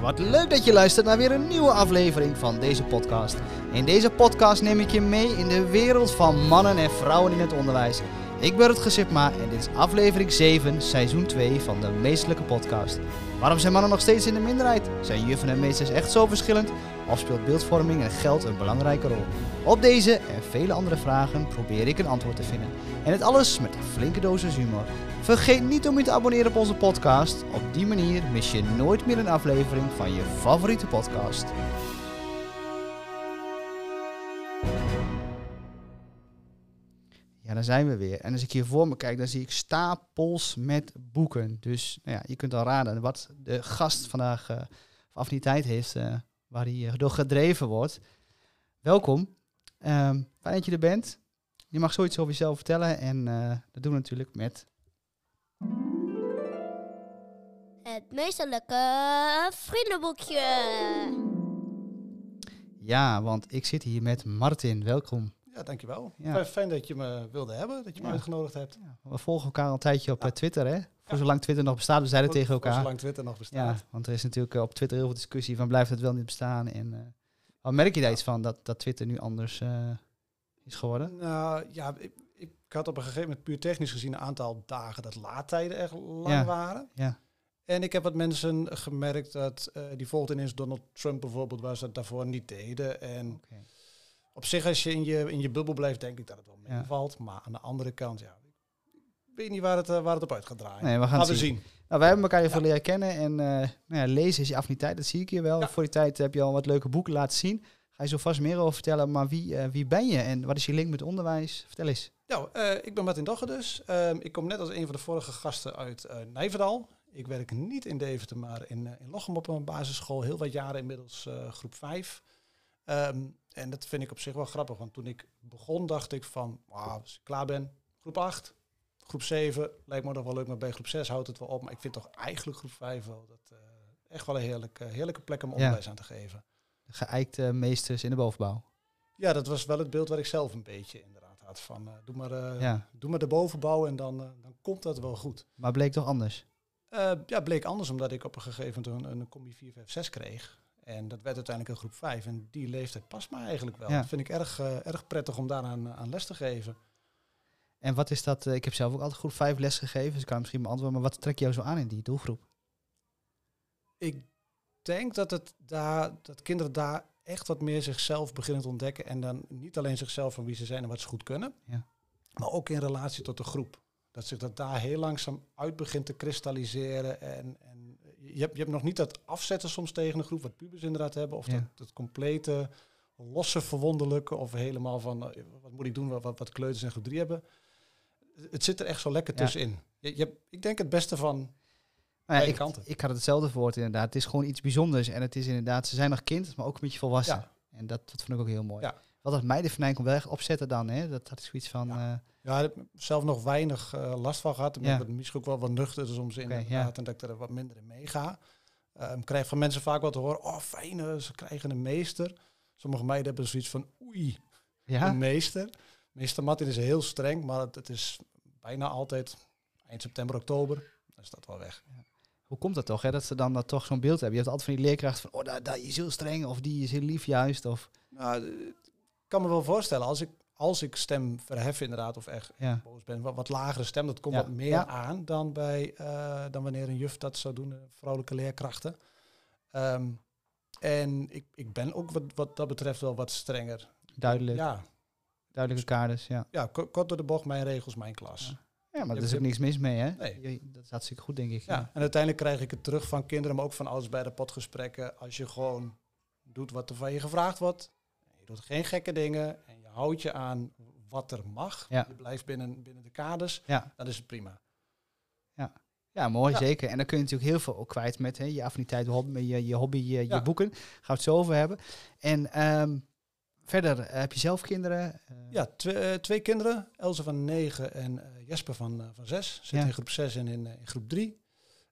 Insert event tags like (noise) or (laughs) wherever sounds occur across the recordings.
Wat leuk dat je luistert naar weer een nieuwe aflevering van deze podcast. In deze podcast neem ik je mee in de wereld van mannen en vrouwen in het onderwijs. Ik ben het Gesipma en dit is aflevering 7, seizoen 2 van de Meestelijke Podcast. Waarom zijn mannen nog steeds in de minderheid? Zijn juffen en meesters echt zo verschillend? Of speelt beeldvorming en geld een belangrijke rol? Op deze en vele andere vragen probeer ik een antwoord te vinden. En het alles met een flinke dosis humor. Vergeet niet om je te abonneren op onze podcast. Op die manier mis je nooit meer een aflevering van je favoriete podcast. Ja, daar zijn we weer. En als ik hier voor me kijk, dan zie ik stapels met boeken. Dus nou ja, je kunt al raden wat de gast vandaag uh, affiniteit heeft, uh, waar hij uh, door gedreven wordt. Welkom. Um, fijn dat je er bent. Je mag zoiets over jezelf vertellen en dat doen we natuurlijk met het meesterlijke vriendenboekje. Ja, want ik zit hier met Martin. Welkom. Ja, dankjewel. Ja. Fijn dat je me wilde hebben, dat je me uitgenodigd hebt. Ja. We volgen elkaar al een tijdje op Twitter, hè? Voor zolang Twitter nog bestaat, we zeiden tegen elkaar. Voor zolang Twitter nog bestaat. Ja, want er is natuurlijk op Twitter heel veel discussie van blijft het wel niet bestaan. En uh, wat merk je daar iets van, dat, dat Twitter nu anders uh, is geworden? Nou, ja, ik, ik, had op een gegeven moment puur technisch gezien een aantal dagen dat laadtijden echt lang waren. Ja. En ik heb wat mensen gemerkt dat uh, die volgden ineens Donald Trump bijvoorbeeld, waar ze dat daarvoor niet deden. En okay. Op zich, als je in je, in je bubbel blijft, denk ik dat het wel meevalt. Maar aan de andere kant, ja, ik weet niet waar het, uh, waar het op uit gaat draaien. Nee, we gaan, gaan zien. zien. Nou, wij hebben elkaar even leren kennen en uh, nou ja, lezen is je affiniteit, dat zie ik hier wel. Voor die tijd heb je al wat leuke boeken laten zien. Ga je zo vast meer over vertellen, maar wie, wie ben je en wat is je link met onderwijs? Vertel eens. Nou, ik ben Martin Dogge dus. Ehm, ik kom net als een van de vorige gasten uit Nijverdal. Ik werk niet in Deventer, maar in, in Lochem op een basisschool. Heel wat jaren inmiddels groep 5. Um, en dat vind ik op zich wel grappig, want toen ik begon dacht ik van, als ik klaar ben, groep 8, groep 7, lijkt me nog wel leuk, maar bij groep 6 houdt het wel op. Maar ik vind toch eigenlijk groep 5 wel dat, uh, echt wel een heerlijke, heerlijke plek om onderwijs ja. aan te geven. De geëikte meesters in de bovenbouw. Ja, dat was wel het beeld wat ik zelf een beetje inderdaad had. Van, uh, doe, maar, ja. doe maar de bovenbouw en dan, dan komt dat wel goed. Maar bleek toch anders? Ja, bleek anders omdat ik op een gegeven moment een, een combi 4, 5, 6 kreeg. En dat werd uiteindelijk een groep 5. En die leeftijd past me eigenlijk wel. Ja. Dat vind ik erg, uh, erg prettig om daaraan aan les te geven. En wat is dat? Uh, ik heb zelf ook altijd groep 5 les gegeven, dus ik kan misschien beantwoorden. Maar wat trek jou zo aan in die doelgroep? Ik denk dat, het daar, dat kinderen daar echt wat meer zichzelf beginnen te ontdekken. En dan niet alleen zichzelf van wie ze zijn en wat ze goed kunnen. Ja. Maar ook in relatie tot de groep dat zich dat daar heel langzaam uit begint te kristalliseren. En, en je, hebt, je hebt nog niet dat afzetten soms tegen een groep, wat pubers inderdaad hebben, of ja. dat, dat complete losse verwonderlijke, of helemaal van uh, wat moet ik doen, wat, wat kleuters en groep 3 hebben. Het zit er echt zo lekker tussenin. Je, je hebt, ik denk het beste van nou ja, ik, kanten. ik had hetzelfde woord inderdaad. Het is gewoon iets bijzonders. En het is inderdaad, ze zijn nog kind, maar ook een beetje volwassen. Ja. En dat, dat vond ik ook heel mooi. Ja. Wat dat mij de venijn kon wel echt opzetten dan. Hè? Dat had ik zoiets van... Ja. Uh, ja, ik heb zelf nog weinig uh, last van gehad. Ik ben ja. misschien ook wel wat nuchter soms in okay, ja. en dat ik er wat minder in meega. Um, krijg van mensen vaak wel te horen, oh fijn, ze krijgen een meester. Sommige meiden hebben zoiets van, oei, ja? een meester. Meester Martin is heel streng, maar het, het, is bijna altijd eind september, oktober. Dan is dat wel weg. Ja. Hoe komt dat toch, hè? dat ze dan dat toch zo'n beeld hebben? Je hebt altijd van die leerkracht van, oh, dat, dat is heel streng, of die is heel lief juist, of... Nou, ik kan me wel voorstellen, als ik, als ik stem verhef inderdaad, of echt ja. boos ben, wat, wat lagere stem, dat komt Ja. wat meer Ja. aan dan, bij, eh, dan wanneer een juf dat zou doen, eh, vrouwelijke leerkrachten. Ehm, en ik, ik ben ook wat, wat dat betreft wel wat strenger. Duidelijk, Ja, duidelijke kaders, ja. ja ko- kort door de bocht, mijn regels, mijn klas. Ja. Maar er is ook niks mis mee, hè? Nee. Dat is hartstikke goed, denk ik. Ja, en uiteindelijk krijg ik het terug van kinderen, maar ook van ouders bij de potgesprekken. Als je gewoon doet wat er van je gevraagd wordt. Je doet geen gekke dingen en je houdt je aan wat er mag. Ja. Je blijft binnen, binnen de kaders. Ja. Dan is het prima. Ja, mooi, Ja. zeker. En dan kun je natuurlijk heel veel ook kwijt met hè, je affiniteit, je hobby, je, je, hobby, je, je boeken. Gaan we het zo over hebben. En ehm, verder, eh, heb je zelf kinderen? Eh, Ja, twee, eh, twee kinderen. Else van 9 en Jesper van, van 6. Zitten Ja. in groep 6 en in, in groep 3.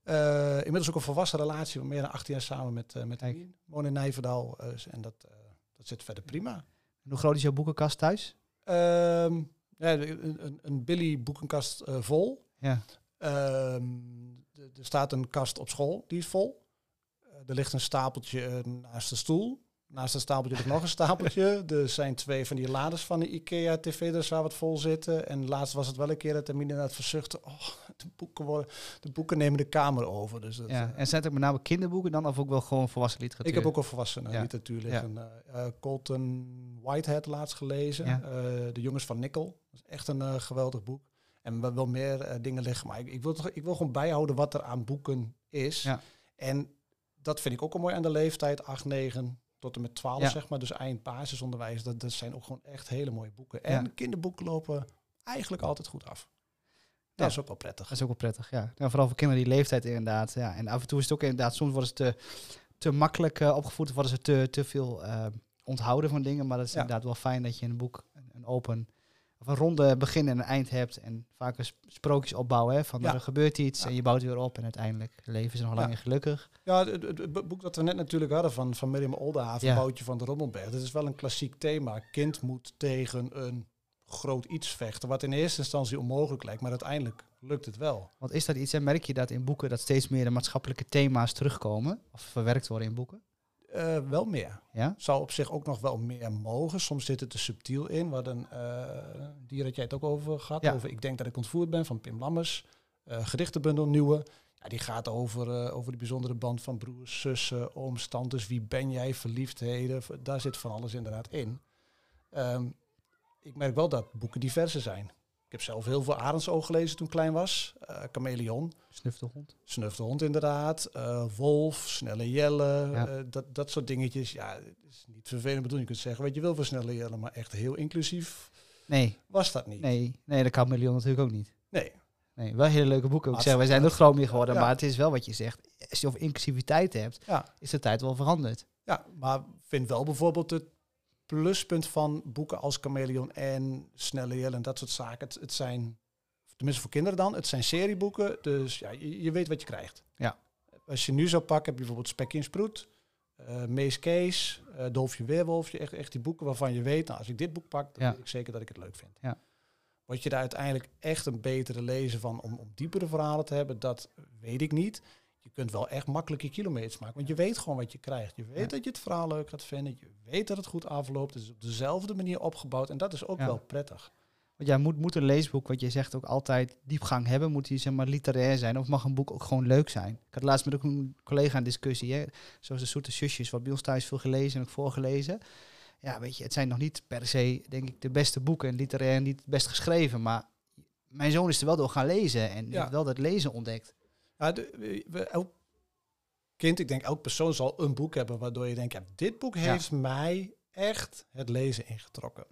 Eh, inmiddels ook een volwassen relatie meer dan 18 jaar samen met, eh met. Wonen in Nijverdal. en dat, dat zit verder prima. En hoe groot is jouw boekenkast thuis? Ehm, ja, een, een, een Billy boekenkast eh, vol. Ja. Ehm, er staat een kast op school, die is vol. Eh, er ligt een stapeltje eh, naast de stoel. Naast dat stapeltje ligt nog een stapeltje. (laughs) Er zijn twee van die laders van de IKEA TV waar wat vol zitten. En laatst was het wel een keer dat Termine inderdaad verzuchtte. Oh, de boeken, worden, de boeken nemen de kamer over. Dus dat, Ja. eh, En zijn het ook met name kinderboeken dan of ook wel gewoon volwassen literatuur? ik heb ook al volwassenen Ja. literatuur Ja. liggen. Eh, eh, Colton Whitehead laatst gelezen. Ja. De jongens van Nickel. Dat is echt een eh, geweldig boek. En wel, wel meer dingen liggen. Maar ik, ik, wil toch, ik wil gewoon bijhouden wat er aan boeken is. Ja. En dat vind ik ook al mooi aan de leeftijd. 8, 9 tot en met 12 Ja. zeg maar. Dus eind basisonderwijs. Dat, dat zijn ook gewoon echt hele mooie boeken. En Ja. kinderboeken lopen eigenlijk altijd goed af. Ja. Dat is ook wel prettig. Dat is ook wel prettig, ja. ja. Vooral voor kinderen die leeftijd inderdaad. Ja. En af en toe is het ook inderdaad, soms worden ze te, te makkelijk eh, opgevoed of worden ze te, te veel eh, onthouden van dingen. Maar dat is inderdaad wel fijn dat je een boek een, een open, of een ronde begin en een eind hebt. En vaak een sp- sprookjes opbouwen, hè, van Ja. er gebeurt iets Ja. en je bouwt weer op. En uiteindelijk leven ze nog lang en gelukkig. Ja, het, het- het boek dat we net natuurlijk hadden van, van Miriam Oldenhaven. Boutje van de Rommelberg. Dat is wel een klassiek thema. Kind moet tegen een groot iets vechten, wat in eerste instantie onmogelijk lijkt, maar uiteindelijk lukt het wel. Want is dat iets, en merk je dat in boeken dat steeds meer de maatschappelijke thema's terugkomen? Of verwerkt worden in boeken? Eh, wel meer. Ja? Zou op zich ook nog wel meer mogen. Soms zit het er subtiel in. Wat een eh die had jij het ook over gehad. Ja. Over Ik denk dat ik ontvoerd ben van Pim Lammers. Eh gedichtenbundel nieuwe. Ja, die gaat over, over die bijzondere band van broers, zussen, ooms, tantes. Wie ben jij? Verliefdheden. Daar zit van alles inderdaad in. Ehm, ik merk wel dat boeken diverser zijn. Ik heb zelf heel veel Arendsoog gelezen toen ik klein was. Eh Chameleon. De hond. Snuf de hond inderdaad. Eh, Wolf, Snelle Jelle. Ja. eh, dat, dat soort dingetjes. Ja, het is niet vervelend bedoeld. Je kunt zeggen wat je wil voor Snelle Jelle. Maar echt heel inclusief Nee, was dat niet. nee, nee, dat kan Million natuurlijk ook niet. Nee. Nee, wel hele leuke boeken. Ik zeg, wij zijn er groot mee geworden, Ja. maar het is wel wat je zegt. Als je over inclusiviteit hebt, Ja. is de tijd wel veranderd. ja, maar vind wel bijvoorbeeld het pluspunt van boeken als Chameleon en Snelle en dat soort zaken. Het, het zijn, tenminste voor kinderen dan, het zijn serieboeken. Dus ja, je, je weet wat je krijgt. Ja. Als je nu zou pakken, heb je bijvoorbeeld Spekje en Sproet. eh Mees Kees, eh Dolfje Weerwolfje, echt, echt die boeken waarvan je weet, nou, als ik dit boek pak, dan Ja. weet ik zeker dat ik het leuk vind. Ja. Word je daar uiteindelijk echt een betere lezer van om, om diepere verhalen te hebben, dat weet ik niet. Je kunt wel echt makkelijk je kilometers maken, want je weet gewoon wat je krijgt. Je weet Ja. dat je het verhaal leuk gaat vinden, je weet dat het goed afloopt, het is op dezelfde manier opgebouwd en dat is ook Ja. wel prettig. Want ja, moet, moet een leesboek, wat je zegt, ook altijd diepgang hebben? Moet die zeg maar literair zijn? Of mag een boek ook gewoon leuk zijn? Ik had laatst met ook een collega een discussie, hè? zoals de Zoete Zusjes, wat bij ons thuis veel gelezen en ook voorgelezen. Ja, weet je, het zijn nog niet per se, denk ik, de beste boeken, literair niet het best geschreven, maar mijn zoon is er wel door gaan lezen en Ja. heeft wel dat lezen ontdekt. Ja, de, we- elk kind, ik denk elk persoon zal een boek hebben waardoor je denkt, ja, dit boek Ja. heeft mij echt het lezen ingetrokken.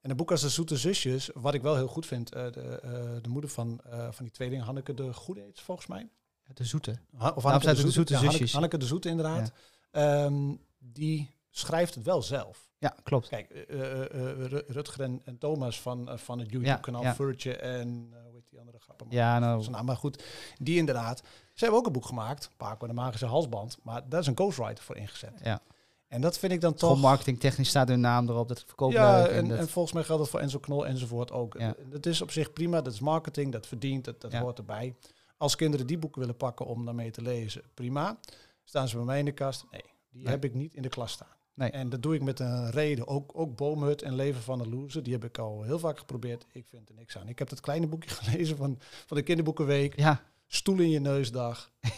En een boek als De Zoete Zusjes, wat ik wel heel goed vind, eh, de, eh, de moeder van, eh, van die tweeling, Hanneke de Goede ze volgens mij. De Zoete. Ha- of er De Zoete ja, Hanneke, Zusjes. Hanneke de Zoete inderdaad. Ehm, die schrijft het wel zelf. Ja, klopt. Kijk, eh, eh, eh, Ru- Rutger en, en Thomas van, van het YouTube-kanaal ja. Furtje en hoe heet die andere grappen? Ja, nou, Zijn naam, maar goed, die inderdaad. Ze hebben ook een boek gemaakt, Paco en de Magische Halsband, maar daar is een ghostwriter voor ingezet. ja. En dat vind ik dan toch... marketingtechnisch staat hun naam erop, dat verkoopt ja, en, En, dat- en volgens mij geldt dat voor Enzo Knol enzovoort ook. Ja. Dat is op zich prima, dat is marketing, dat verdient, dat, dat Ja. hoort erbij. Als kinderen die boeken willen pakken om daarmee te lezen, prima. Staan ze bij mij in de kast? Nee, die Nee. heb ik niet in de klas staan. Nee. En dat doe ik met een reden. Ook, ook Boomhut en Leven van de Loser, die heb ik al heel vaak geprobeerd. Ik vind er niks aan. Ik heb dat kleine boekje (laughs) gelezen van, van de kinderboekenweek. ja, Stoel in je neusdag. (laughs)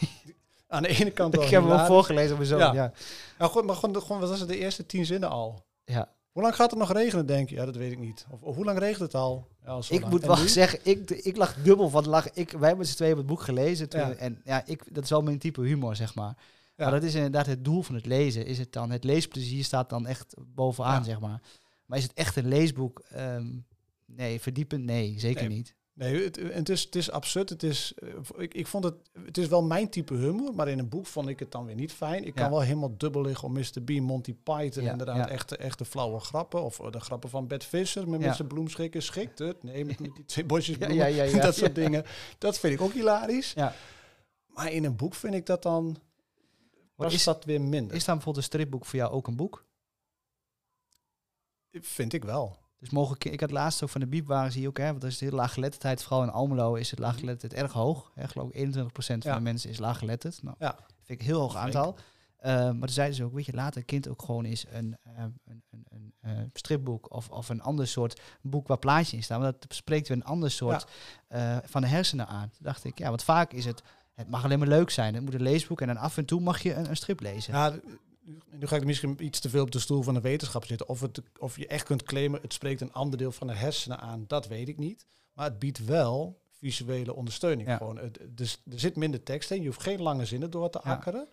Aan de ene kant wel ik heb hem hilarisch. voorgelezen op mijn zoon. Ja. Ja. Ja, goed, maar gewoon, gewoon, wat was het, de eerste tien zinnen al? Ja. Hoe lang gaat het nog regenen, denk je? Ja, dat weet ik niet. Of, of hoe lang regent het al? Ja, Ik lang. moet En wel nu? zeggen, ik, ik lag dubbel van lachen. Ik, wij hebben z'n tweeën het boek gelezen. Toen, Ja. En ja, ik, dat is wel mijn type humor, zeg maar. Ja. Maar dat is inderdaad het doel van het lezen. Is het dan, het leesplezier staat dan echt bovenaan, zeg maar. Maar is het echt een leesboek? Ehm, nee, verdiepend? Nee, zeker Nee. niet. Nee, het, het, is, het is absurd. Het is, eh, ik, ik vond het, het is wel mijn type humor, maar in een boek vond ik het dan weer niet fijn. Ik kan wel helemaal dubbel liggen om Mr. Bean, Monty Python, Ja, inderdaad, ja. echte, echte flauwe grappen. Of eh, de grappen van Bert Visser met, Ja. zijn bloemschikken. Schikt het? Nee, met, met die twee bosjes (laughs) bloemen. (laughs) dat soort dingen. Dat vind ik ook hilarisch. Ja. Maar in een boek vind ik dat dan, was is, dat weer minder. is dan bijvoorbeeld een stripboek voor jou ook een boek? vind ik wel. Dus mogen ik had laatst ook van de Biep waren zie je ook, hè, want dat is de laaggeletterdheid. Vooral in Almelo is het laaggeletterdheid erg hoog. Hè, geloof ik 21% van Ja. de mensen is laaggeletterd. Nou, Ja. vind ik een heel hoog aantal. Eh, maar toen zeiden ze ook, weet je, laat een kind ook gewoon eens een, eh, een, een, een eh, stripboek of, of een ander soort boek waar plaatjes in staan. Want dat spreekt weer een ander soort van de hersenen aan. Toen dacht ik, ja, want vaak is het, het mag alleen maar leuk zijn. Het moet een leesboek en dan af en toe mag je een, een strip lezen. Ja, nu- ga ik misschien iets te veel op de stoel van de wetenschap zitten. Of, het, of je echt kunt claimen, het spreekt een ander deel van de hersenen aan, dat weet ik niet. Maar het biedt wel visuele ondersteuning. Ja. Gewoon, dus, er zit minder tekst in, je hoeft geen lange zinnen door te Ja. akkeren.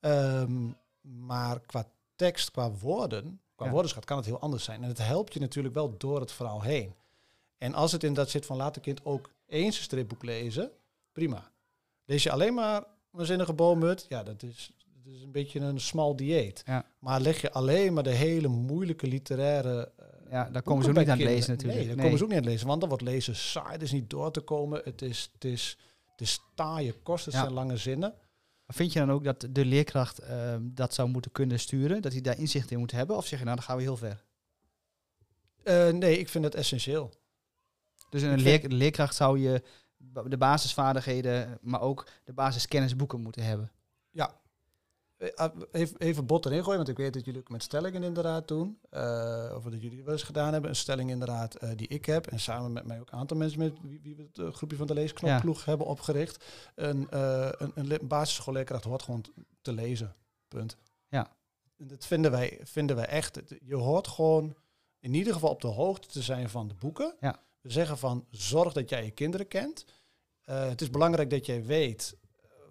Ehm, maar qua tekst, qua woorden, qua Ja. woordenschat kan het heel anders zijn. En het helpt je natuurlijk wel door het verhaal heen. En als het in dat zit van laat een kind ook eens een stripboek lezen, prima. Lees je alleen maar een zinnige boomhut, ja, dat is, dat is een beetje een smal dieet. Ja. Maar leg je alleen maar de hele moeilijke literaire... eh, Ja, daar komen ze ook niet aan het lezen natuurlijk. Nee, daar Nee. komen ze ook niet aan het lezen, want dan wordt lezen saai, het is niet door te komen, het is, het is, het is taaie kost, het Ja. zijn lange zinnen. Vind je dan ook dat de leerkracht eh, dat zou moeten kunnen sturen? Dat hij daar inzicht in moet hebben? Of zeg je nou, dan gaan we heel ver? Eh, nee, ik vind het essentieel. Dus een leer, leerkracht zou je de basisvaardigheden, maar ook de basiskennisboeken moeten hebben. Eh, ah, Even, even bot erin gooien, want ik weet dat jullie ook met stellingen inderdaad doen. Eh, of dat jullie wel eens gedaan hebben. Een stelling inderdaad eh, die ik heb. En samen met mij ook een aantal mensen met wie, wie we het groepje van de leesknopploeg hebben opgericht. Een, eh een, een le- basisschoolleerkracht hoort gewoon te lezen. Punt. Ja. En dat vinden wij, vinden wij echt. Je hoort gewoon in ieder geval op de hoogte te zijn van de boeken. Ja. We zeggen van zorg dat jij je kinderen kent. Eh, het is belangrijk dat jij weet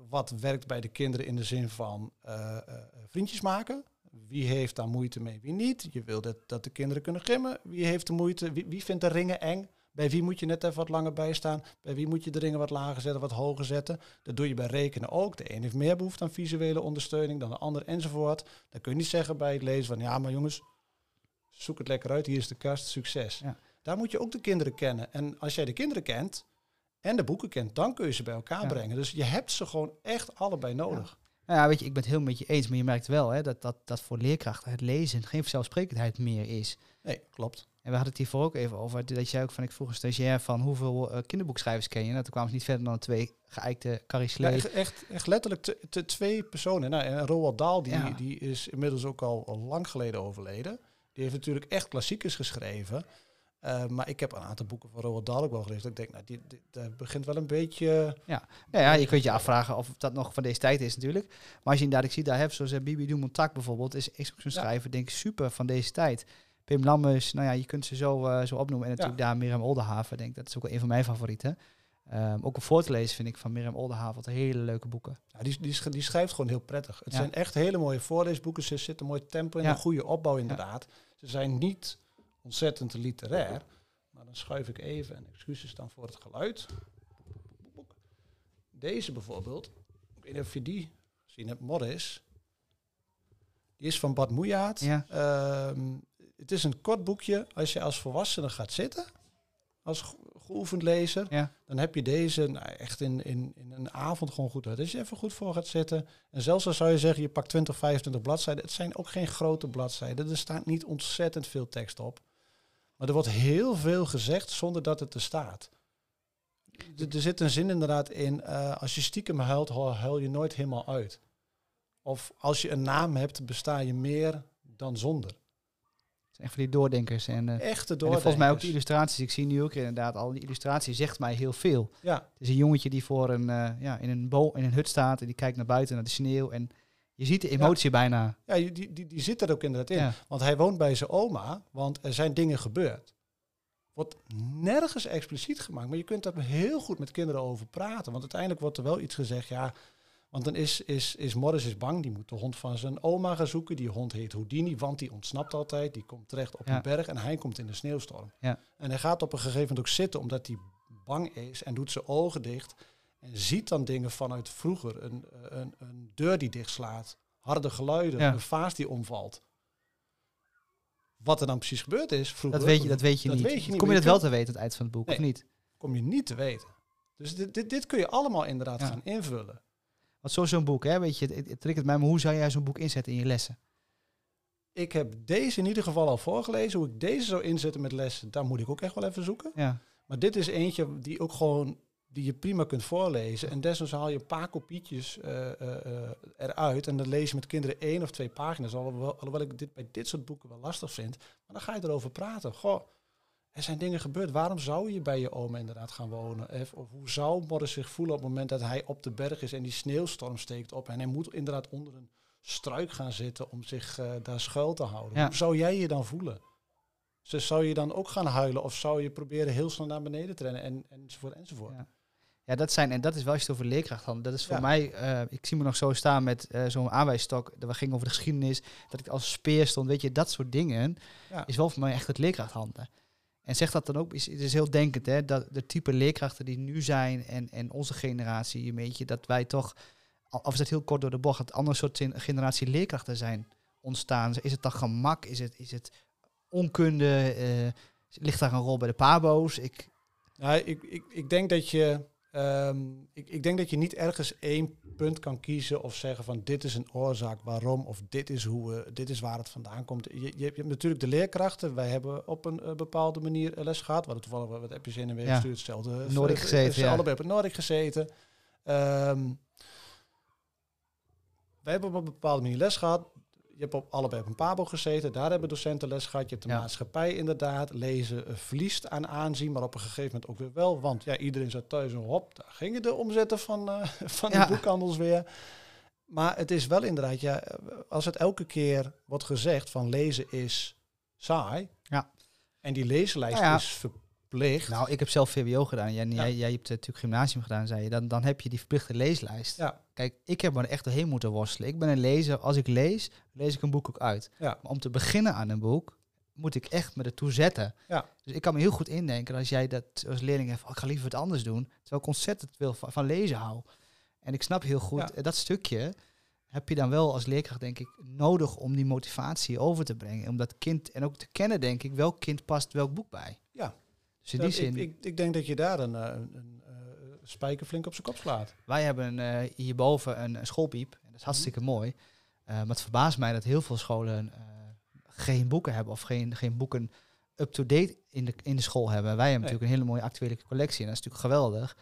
wat werkt bij de kinderen in de zin van eh, eh, vriendjes maken. Wie heeft daar moeite mee, wie niet. Je wil dat, dat de kinderen kunnen grimmen. Wie heeft de moeite, wie, vindt de ringen eng? Bij wie moet je net even wat langer bij staan? Bij wie moet je de ringen wat lager zetten, wat hoger zetten? Dat doe je bij rekenen ook. De een heeft meer behoefte aan visuele ondersteuning dan de ander enzovoort. Dan kun je niet zeggen bij het lezen van ja, maar jongens, zoek het lekker uit. Hier is de kast, succes. Ja. Daar moet je ook de kinderen kennen. En als jij de kinderen kent en de boeken kent, dan kun je ze bij elkaar Ja. brengen. Dus je hebt ze gewoon echt allebei nodig. Nou ja, weet je, ik ben het heel met je eens, maar je merkt wel hè, dat, dat, dat voor leerkrachten het lezen geen vanzelfsprekendheid meer is. Nee, klopt. En we hadden het hiervoor ook even over, dat jij ook van, ik vroeg een stagiair van hoeveel eh, kinderboekschrijvers ken je? Nou, toen kwamen ze niet verder dan twee geëikte Carrie Ja, echt, echt, echt letterlijk te, te twee personen. Nou, en Roald Dahl, die, Ja. die is inmiddels ook al, al lang geleden overleden. Die heeft natuurlijk echt klassiekers geschreven. Eh, maar ik heb een aantal boeken van Roald Dahl ook wel gelezen. Dat ik denk, nou, die, die, dat begint wel een beetje... Nou ja, je kunt je afvragen of dat nog van deze tijd is natuurlijk. Maar als je inderdaad, ik zie daar hebt, zoals uh, Bibi Dumontak bijvoorbeeld, is, is ook zo'n Ja. schrijver, denk ik, super van deze tijd. Pim Lammers, nou ja, je kunt ze zo, eh, zo opnoemen. En natuurlijk daar Mirjam Oldenhaven, denk ik, dat is ook wel een van mijn favorieten. Ehm, ook om voor te lezen vind ik van Mirjam Oldenhaven hele leuke boeken. Ja, die, die, sch- die schrijft gewoon heel prettig. Het Ja. zijn echt hele mooie voorleesboeken. Ze zitten mooi tempo in, Ja. een goede opbouw inderdaad. Ze zijn niet ontzettend literair. Maar dan schuif ik even, en excuses dan voor het geluid. Deze bijvoorbeeld, ik weet niet of je die gezien hebt, Morris. Die is van Bad Moejaard. Ja. Ehm, het is een kort boekje. Als je als volwassene gaat zitten, als ge- geoefend lezer, Ja. dan heb je deze nou, echt in, in, in een avond gewoon goed uit. Als je even goed voor gaat zitten. En zelfs al zou je zeggen, je pakt 20, 25 bladzijden. Het zijn ook geen grote bladzijden. Er staat niet ontzettend veel tekst op. Maar er wordt heel veel gezegd zonder dat het er staat. Er, er zit een zin inderdaad in, eh, als je stiekem huilt, huil je nooit helemaal uit. Of als je een naam hebt, besta je meer dan zonder. Het zijn echt van die doordenkers. En, eh, Echte en door. volgens mij ook de illustraties. Ik zie nu ook inderdaad al die illustratie zegt mij heel veel. Ja, Het is een jongetje die voor een, eh, ja, in, een bo in een hut staat en die kijkt naar buiten, naar de sneeuw. En je ziet de emotie bijna. ja die, die, die, zit er ook inderdaad in. Ja. Want hij woont bij zijn oma, want er zijn dingen gebeurd. Wordt nergens expliciet gemaakt, maar je kunt daar heel goed met kinderen over praten. Want uiteindelijk wordt er wel iets gezegd, ja, want dan is, is, is Morris is bang, die moet de hond van zijn oma gaan zoeken. Die hond heet Houdini, want die ontsnapt altijd. Die komt terecht op Ja. een berg en hij komt in de sneeuwstorm. Ja. En hij gaat op een gegeven moment ook zitten, omdat hij bang is en doet zijn ogen dicht. En ziet dan dingen vanuit vroeger. Een, een, een deur die dichtslaat, harde geluiden, Ja. een vaas die omvalt. Wat er dan precies gebeurd is vroeger, Dat weet je, dat weet je Dat niet. weet je niet, Kom je dat wel te weten, het eind van het boek, of niet? kom je niet te weten. Dus dit, dit, dit kun je allemaal inderdaad Ja. gaan invullen. Want zo- zo'n boek, hè, weet je, het, het, het triggert mij, maar hoe zou jij zo'n boek inzetten in je lessen? Ik heb deze in ieder geval al voorgelezen. Hoe ik deze zou inzetten met lessen, daar moet ik ook echt wel even zoeken. Ja, Maar dit is eentje die ook gewoon die je prima kunt voorlezen. En desnoods haal je een paar kopietjes eh, eh, eh, eruit. En dan lees je met kinderen één of twee pagina's. Alhoewel, alhoewel ik dit bij dit soort boeken wel lastig vind. Maar dan ga je erover praten. Goh, er zijn dingen gebeurd. Waarom zou je bij je oma inderdaad gaan wonen? Of, of hoe zou Morris zich voelen op het moment dat hij op de berg is en die sneeuwstorm steekt op. En hij moet inderdaad onder een struik gaan zitten om zich daar schuil te houden. Ja. Hoe zou jij je dan voelen? Dus zou je dan ook gaan huilen of zou je proberen heel snel naar beneden te rennen en, enzovoort enzovoort. Ja. Ja, dat zijn, en dat is wel als je het over leerkracht had. Dat is voor Ja. mij, eh, ik zie me nog zo staan met eh, zo'n aanwijsstok. Dat we gingen over de geschiedenis, dat ik als speer stond. Weet je, dat soort dingen Ja. is wel voor mij echt het leerkrachthanden. En zeg dat dan ook, is, het is heel denkend, hè, dat de type leerkrachten die nu zijn en, en onze generatie, een beetje, dat wij toch, of is dat heel kort door de bocht, dat andere soort gen- generatie leerkrachten zijn ontstaan. Is het dan gemak? Is het, is het onkunde? eh, ligt daar een rol bij de pabo's? Ik, Nou, ik, ik, ik, denk dat je, ehm, ik, ik denk dat je niet ergens één punt kan kiezen of zeggen van dit is een oorzaak waarom of dit is, hoe, we- dit is waar het vandaan komt. Je, je, hebt natuurlijk de leerkrachten. Wij hebben op een bepaalde manier les gehad. We hadden toevallig wat heb je zin in weer Ja. gestuurd. Hetzelfde. Noordik eh, gezeten, ze ja. Allebei op het gezeten. Wij hebben op een bepaalde manier les gehad. Je hebt op allebei op een pabo gezeten. Daar hebben docenten les gehad. Je hebt de Ja. maatschappij inderdaad. Lezen eh, verliest aan aanzien, maar op een gegeven moment ook weer wel. Want ja, iedereen zat thuis en hop, daar gingen de omzetten van, eh, (laughs) van Ja. de boekhandels weer. Maar het is wel inderdaad, ja, eh, als het elke keer wordt gezegd van lezen is saai. Ja. En die lezenlijst Nou ja. is verplicht. Nou, ik heb zelf VWO gedaan. Jij, Ja. jij, jij hebt eh, natuurlijk gymnasium gedaan, zei je. Dan, dan heb je die verplichte leeslijst. Ja. Kijk, ik heb er echt doorheen moeten worstelen. Ik ben een lezer. Als ik lees, lees ik een boek ook uit. Ja. Maar om te beginnen aan een boek, moet ik echt me ertoe zetten. Ja. Dus ik kan me heel goed indenken als jij dat als leerling hebt, oh, ik ga liever wat anders doen. Terwijl ik ontzettend veel van, van lezen hou. En ik snap heel goed, Ja. eh, dat stukje heb je dan wel als leerkracht, denk ik, nodig om die motivatie over te brengen. Om dat kind, en ook te kennen, denk ik, welk kind past welk boek bij. Ja. Dus in die zin, ik, ik, ik denk dat je daar een, eh, een, een eh, spijker flink op zijn kop slaat. wij hebben eh, hierboven een, een schoolpiep. En dat is hartstikke Mhm. mooi. Maar het verbaast mij dat heel veel scholen geen boeken hebben of geen, geen boeken up-to-date in de, in de school hebben. Wij hebben Nee. natuurlijk een hele mooie actuele collectie en dat is natuurlijk geweldig.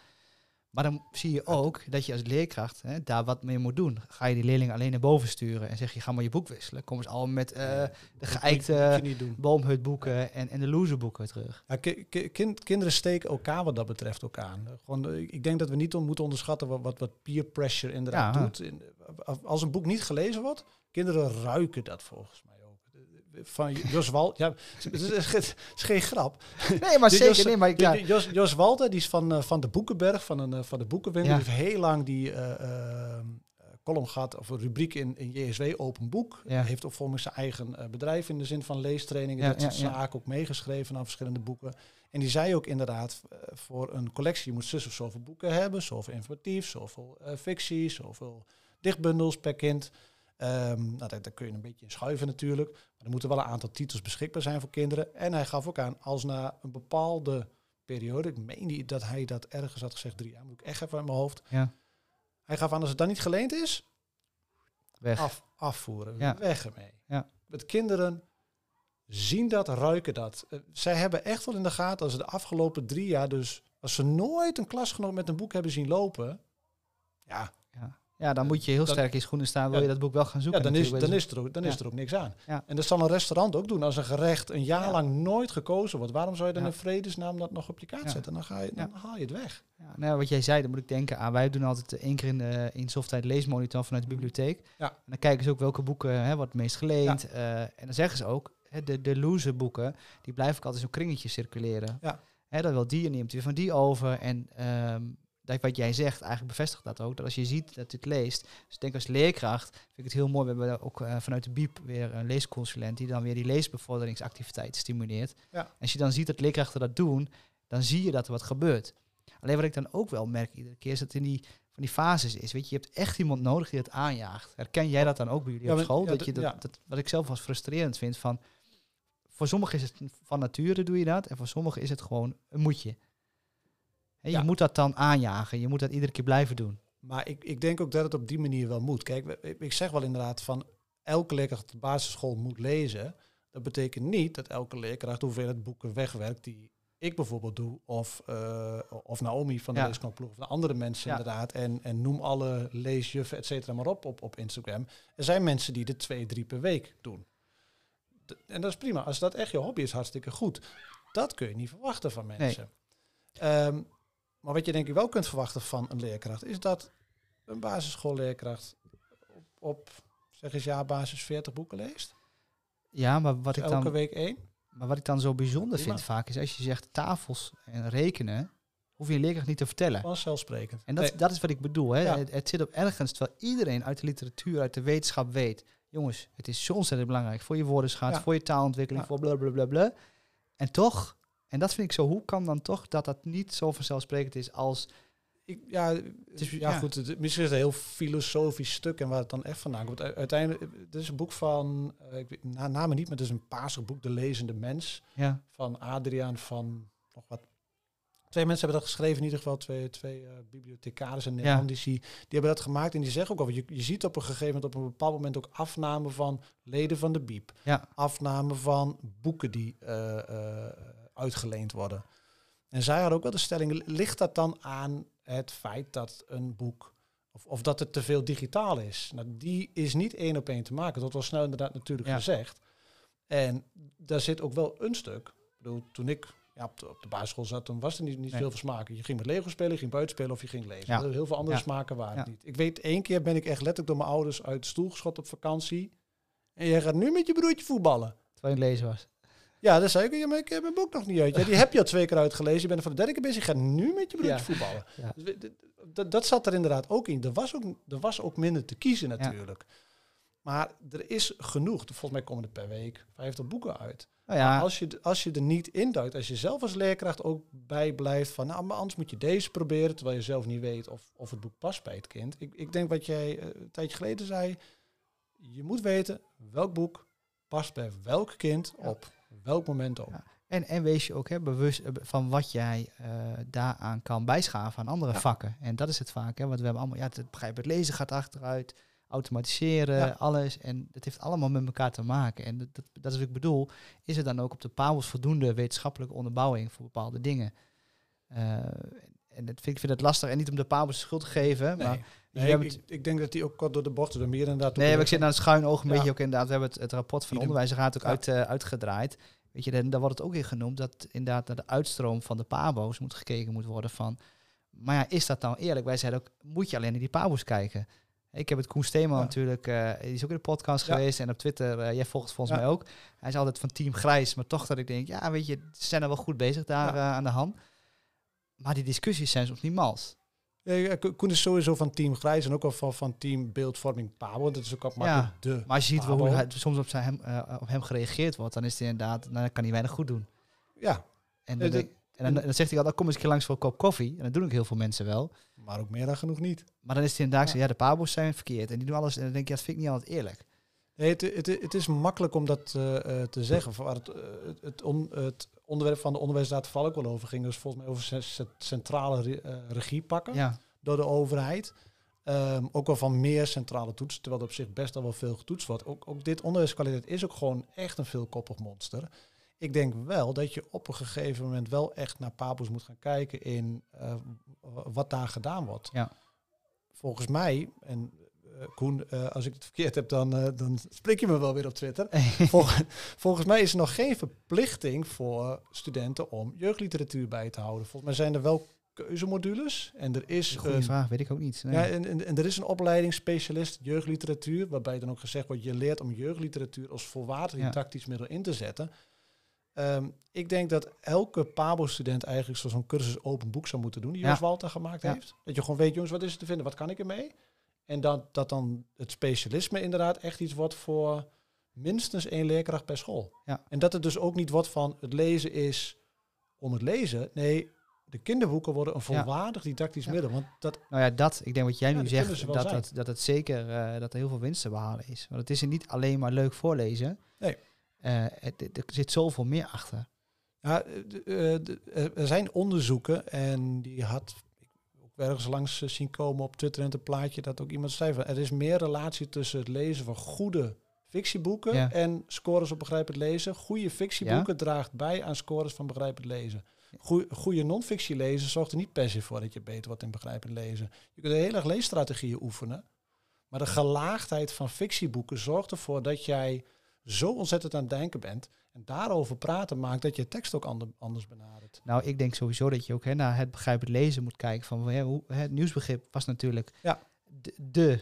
Maar dan zie je ook dat je als leerkracht hè, daar wat mee moet doen. Ga je die leerlingen alleen naar boven sturen en zeg je ga maar je boek wisselen. Komen ze allemaal met eh, de geëikte boomhutboeken en, en de loserboeken terug. Ja, ki- ki- kind- kinderen steken elkaar wat dat betreft ook aan. Eh, Gewoon, eh, ik denk dat we niet on- moeten onderschatten wat, wat, wat peer pressure inderdaad Ja. doet. In- als een boek niet gelezen wordt, kinderen ruiken dat volgens mij. Van Jos Wal, ja, het is, het is geen grap. Nee, maar (laughs) zeker. Jos- Nee, maar ik, ja, Jos, Jos Walter, die is van, eh, van de Boekenberg, van, een, eh, van de Boekenwinkel. Ja. Die heeft heel lang die eh, column gehad, of een rubriek in, in JSW, Open Boek. Ja. Heeft ook volgens zijn eigen bedrijf in de zin van leestrainingen, Ja, dat ja, zaken ook meegeschreven aan verschillende boeken. En die zei ook inderdaad, voor een collectie, moet zus of zoveel boeken hebben, zoveel informatief, zoveel fictie, zoveel dichtbundels per kind. Ehm, nou, daar, daar kun je een beetje in schuiven natuurlijk. Maar er moeten wel een aantal titels beschikbaar zijn voor kinderen. En hij gaf ook aan, als na een bepaalde periode, ik meen niet dat hij dat ergens had gezegd, drie jaar, moet ik echt even uit mijn hoofd. Ja. Hij gaf aan, als het dan niet geleend is, weg. af, afvoeren, Ja. weg ermee. Ja. Met kinderen zien dat, ruiken dat. Eh, zij hebben echt wel in de gaten, als ze de afgelopen drie jaar dus, als ze nooit een klasgenoot met een boek hebben zien lopen, ja, Ja, dan moet je heel sterk in schoenen staan, wil Ja. je dat boek wel gaan ja zoeken. dan, is, dan, is, er ook, dan is Ja. er ook niks aan. Ja. En dat zal een restaurant ook doen. Als een gerecht een jaar Ja. lang nooit gekozen wordt, waarom zou je dan Ja. in vredesnaam dat nog op je kaart Ja. zetten? Dan, ga je, dan haal je het weg. Ja, nou, wat jij zei, dan moet ik denken aan. Wij doen altijd één keer in de in Softtijd leesmonitor vanuit de bibliotheek. Ja. En dan kijken ze ook welke boeken hè, wordt het meest geleend. eh, en dan zeggen ze ook, hè, de, de loser boeken, die blijven ook altijd zo'n kringetje circuleren. Ja. Hè, dat wil die en neemt weer van die over. En ehm, dat wat jij zegt, eigenlijk bevestigt dat ook. Dat als je ziet dat dit leest. Dus ik denk als leerkracht vind ik het heel mooi. We hebben ook eh, vanuit de BIEB weer een leesconsulent die dan weer die leesbevorderingsactiviteiten stimuleert. Ja. Als je dan ziet dat leerkrachten dat doen, dan zie je dat er wat gebeurt. Alleen wat ik dan ook wel merk iedere keer is dat in die van die fases is. Weet je, je hebt echt iemand nodig die het aanjaagt. Herken jij dat dan ook bij jullie Ja, op school? ja, dat je dat, ja. dat, wat ik zelf als frustrerend vind van. Voor sommigen is het van nature doe je dat. En voor sommigen is het gewoon een moetje. En je Ja. moet dat dan aanjagen. Je moet dat iedere keer blijven doen. Maar ik, ik denk ook dat het op die manier wel moet. Kijk, ik- zeg wel inderdaad van elke leerkracht de basisschool moet lezen. Dat betekent niet dat elke leerkracht hoeveelheid boeken wegwerkt die ik bijvoorbeeld doe, of, eh, of Naomi van de Ja. leesknopploeg, of de andere mensen Ja. inderdaad, en, en noem alle leesjuffen, et cetera, maar op, op op Instagram. Er zijn mensen die er twee, drie per week doen. D- en dat is prima. Als dat echt je hobby is, hartstikke goed. Dat kun je niet verwachten van mensen. Ehm, maar wat je denk ik wel kunt verwachten van een leerkracht, is dat een basisschoolleerkracht op, op zeg eens ja, basis 40 boeken leest. Ja, maar wat, ik elke dan, week één. maar wat ik dan zo bijzonder Prima. vind vaak is als je zegt tafels en rekenen, hoef je een leerkracht niet te vertellen. Vanzelfsprekend. En dat, Nee, dat is wat ik bedoel. Hè. Ja. Het, het zit op ergens, terwijl iedereen uit de literatuur, uit de wetenschap weet. Jongens, het is zo ontzettend belangrijk voor je woordenschat, Ja. voor je taalontwikkeling, Ja. voor blablabla. Bla, bla, bla. En toch, en dat vind ik zo, hoe kan dan toch dat dat niet zo vanzelfsprekend is als... ik, ja, is- ja, ja. goed. Het, misschien is het een heel filosofisch stuk en waar het dan echt vandaan komt. Uiteindelijk, het is een boek van, eh, ik weet na, namen niet, maar het is een paarsig boek, De Lezende Mens, Ja, van Adriaan van, nog wat. Twee mensen hebben dat geschreven, in ieder geval twee, twee eh, bibliothecaris en neurologici. Die hebben dat gemaakt en die zeggen ook al, je, je ziet op een gegeven moment, op een bepaald moment ook afname van leden van de biep. ja, afname van boeken die eh, eh, uitgeleend worden. En zij hadden ook wel de stelling, ligt dat dan aan het feit dat een boek, of, of dat het te veel digitaal is? Nou, die is niet één op één te maken, dat was snel inderdaad natuurlijk Ja. gezegd. En daar zit ook wel een stuk. Ik bedoel, toen ik ja, op, de, op de basisschool zat, toen was er niet, niet Nee. veel smaken. Je ging met Lego spelen, je ging buiten spelen of je ging lezen. Ja. Heel veel andere Ja. smaken waren het Ja. niet. Ik weet, één keer ben ik echt letterlijk door mijn ouders uit de stoel geschot op vakantie. En jij gaat nu met je broertje voetballen. terwijl je lezen was. Ja, dat zei ik. Ja, maar ik heb mijn boek nog niet uit. Ja, die heb je al twee keer uitgelezen. Je bent er voor de derde keer bezig. Je gaat nu met je broertje Ja. voetballen. Ja. Dus we- d- d- dat zat er inderdaad ook in. Er was ook, er was ook minder te kiezen natuurlijk. Maar er is genoeg. Volgens mij komen er per week 50 boeken uit. Nou ja, Als, je, als je er niet induikt, als je zelf als leerkracht ook bij blijft van, nou, maar anders moet je deze proberen, terwijl je zelf niet weet of, of het boek past bij het kind. Ik, ik denk wat jij eh, een tijdje geleden zei, je moet weten welk boek past bij welk kind op welk moment op. Ja. En, en wees je ook hè, bewust eh, van wat jij eh, daaraan kan bijschaven aan andere Ja. vakken. En dat is het vaak. Hè, want we hebben allemaal, ja, het begrijpen, het lezen gaat achteruit, automatiseren, Ja. alles. En dat heeft allemaal met elkaar te maken. En dat, dat, dat is wat ik bedoel. Is er dan ook op de PABO's voldoende wetenschappelijke onderbouwing voor bepaalde dingen? Eh, en dat vind, ik vind het lastig. En niet om de de schuld te geven. Nee, Maar nee, ik, ik, ik denk dat die ook kort door de bocht door meer inderdaad. Nee, maar ik zit naar het schuin oog een Ja. beetje ook inderdaad. We hebben het, het rapport van de onderwijsraad ook uit, eh, uitgedraaid. Weet je, dan, dan wordt het ook weer genoemd dat inderdaad naar de uitstroom van de pabo's moet gekeken moet worden van. Maar ja, is dat nou eerlijk? Wij zeiden ook, moet je alleen naar die pabo's kijken? Ik heb het Koen Steeman Ja. natuurlijk, eh, die is ook in de podcast Ja. geweest en op Twitter, eh, jij volgt volgens Ja. mij ook. Hij is altijd van team grijs, maar toch dat ik denk, ja weet je, ze zijn er wel goed bezig daar eh, aan de hand. Maar die discussies zijn soms niet mals. Ja, ja, Ko- Koen is sowieso van team Grijs en ook al van, van team beeldvorming Pabo. Dat is ook al makkelijk de. Maar als je ziet wel hoe Pabo. hij, soms op, zijn hem, eh, op hem gereageerd wordt, dan is het inderdaad, dan kan hij weinig goed doen. Ja, En Eh, dan, denk- en dan, dan zegt hij al, dan kom eens een keer langs voor een kop koffie. En dat doen ook heel veel mensen wel. maar ook meer dan genoeg niet. Maar dan is het inderdaad Ja. zo, ja, de pabo's zijn verkeerd. En die doen alles. En dan denk je, dat vind ik niet altijd eerlijk. Nee, het, het, het is makkelijk om dat eh, eh, te zeggen. Het, eh, het, het, on- het onderwerp van de onderwijsraad val ook wel over ging. Dus volgens mij over ce- ce- centrale re- eh, regie pakken Ja, door de overheid. Ehm, ook wel van meer centrale toetsen, terwijl er op zich best al wel veel getoetst wordt. Ook, ook dit onderwijskwaliteit is ook gewoon echt een veelkoppig monster. Ik denk wel dat je op een gegeven moment wel echt naar Pabo's moet gaan kijken in eh, wat daar gedaan wordt. Ja. Volgens mij, en Koen, eh, als ik het verkeerd heb, dan, eh, dan spreek je me wel weer op Twitter. (laughs) Vol- volgens mij is er nog geen verplichting voor studenten om jeugdliteratuur bij te houden. Volgens mij zijn er wel keuzemodules en er is goede een vraag, weet ik ook niet. Nee. ja, en, en, en er is een opleiding specialist jeugdliteratuur, waarbij dan ook gezegd wordt, je leert om jeugdliteratuur als volwaardig Ja. didactisch middel in te zetten. Ehm, ik denk dat elke PABO-student eigenlijk zo- zo'n cursus open boek zou moeten doen, die Ja. Jos Walter gemaakt Ja. heeft. Dat je gewoon weet, jongens, wat is er te vinden, wat kan ik ermee? En dat, dat dan het specialisme inderdaad echt iets wordt voor minstens één leerkracht per school. Ja. En dat het dus ook niet wordt van het lezen is om het lezen. Nee, de kinderboeken worden een volwaardig didactisch Ja. middel. Want dat Nou ja, dat, ik denk wat jij nu zegt, dat, zijn. dat, dat het zeker, eh, dat er heel veel winst te behalen is. Want het is er niet alleen maar leuk voorlezen. Nee. Eh, het, er zit zoveel meer achter. Ja, eh, er- zijn onderzoeken en die had ergens langs eh, zien komen op Twitter en het plaatje dat ook iemand zei van er is meer relatie tussen het lezen van goede fictieboeken Ja. en scores op begrijpend lezen. Goede fictieboeken draagt bij aan scores van begrijpend lezen. Goede non-fictie lezen zorgt er niet per se voor dat je beter wordt in begrijpend lezen. Je kunt heel erg leesstrategieën oefenen. Maar de gelaagdheid van fictieboeken zorgt ervoor dat jij zo ontzettend aan het denken bent. En daarover praten maakt dat je tekst ook ander, anders benadert. Nou, ik denk sowieso dat je ook hè, naar het begrijpend lezen moet kijken. Van, hè, hoe, het nieuwsbegrip was natuurlijk Ja. de, de,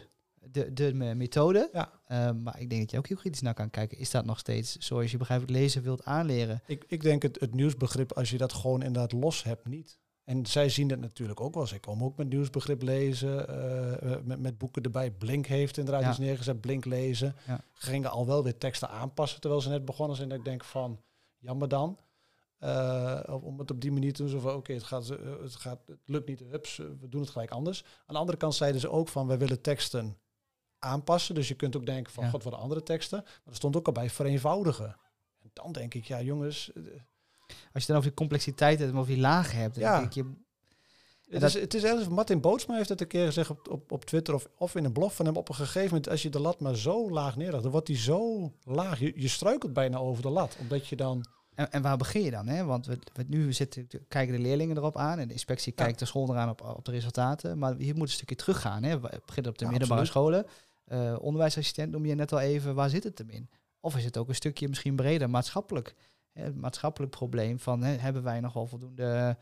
de, de me- methode. Ja. Eh, maar ik denk dat je ook heel kritisch naar kan kijken. Is dat nog steeds zoals je begrijpelijk lezen wilt aanleren? Ik, ik denk het, het nieuwsbegrip, als je dat gewoon inderdaad los hebt, niet. En zij zien het natuurlijk ook wel. Zij komen ook met nieuwsbegrip lezen, eh, eh, met, met boeken erbij. Blink heeft inderdaad Ja. iets neergezet, Blink lezen. Ja. Gingen al wel weer teksten aanpassen terwijl ze net begonnen zijn. Dat ik denk van, jammer dan. Eh, om het op die manier te doen. Zo van, oké, het, gaat, het, gaat, het lukt niet, hups, we doen het gelijk anders. Aan de andere kant zeiden ze ook van, wij willen teksten aanpassen. Dus je kunt ook denken van, Ja. god, wat andere teksten. Maar er stond ook al bij vereenvoudigen. En dan denk ik, ja jongens, Als je dan over die complexiteit hebt, en over die lagen hebt, dan Ja. denk ik, je, Het, dat- is, het is ergens, Martin Bootsma heeft het een keer gezegd op, op, op Twitter of, of in een blog van hem. Op een gegeven moment, als je de lat maar zo laag neerlegt, dan wordt die zo laag. Je, je struikelt bijna over de lat. Omdat je dan... En, en waar begin je dan? Hè? Want we, we, nu zitten, kijken de leerlingen erop aan en de inspectie Ja. kijkt de school eraan op, op de resultaten. Maar hier moet een stukje teruggaan. Hè? We beginnen op de Ja, middelbare absoluut. scholen. Eh, onderwijsassistent noem je net al even. Waar zit het hem in? Of is het ook een stukje misschien breder maatschappelijk? Het maatschappelijk probleem van hè, hebben wij nog wel voldoende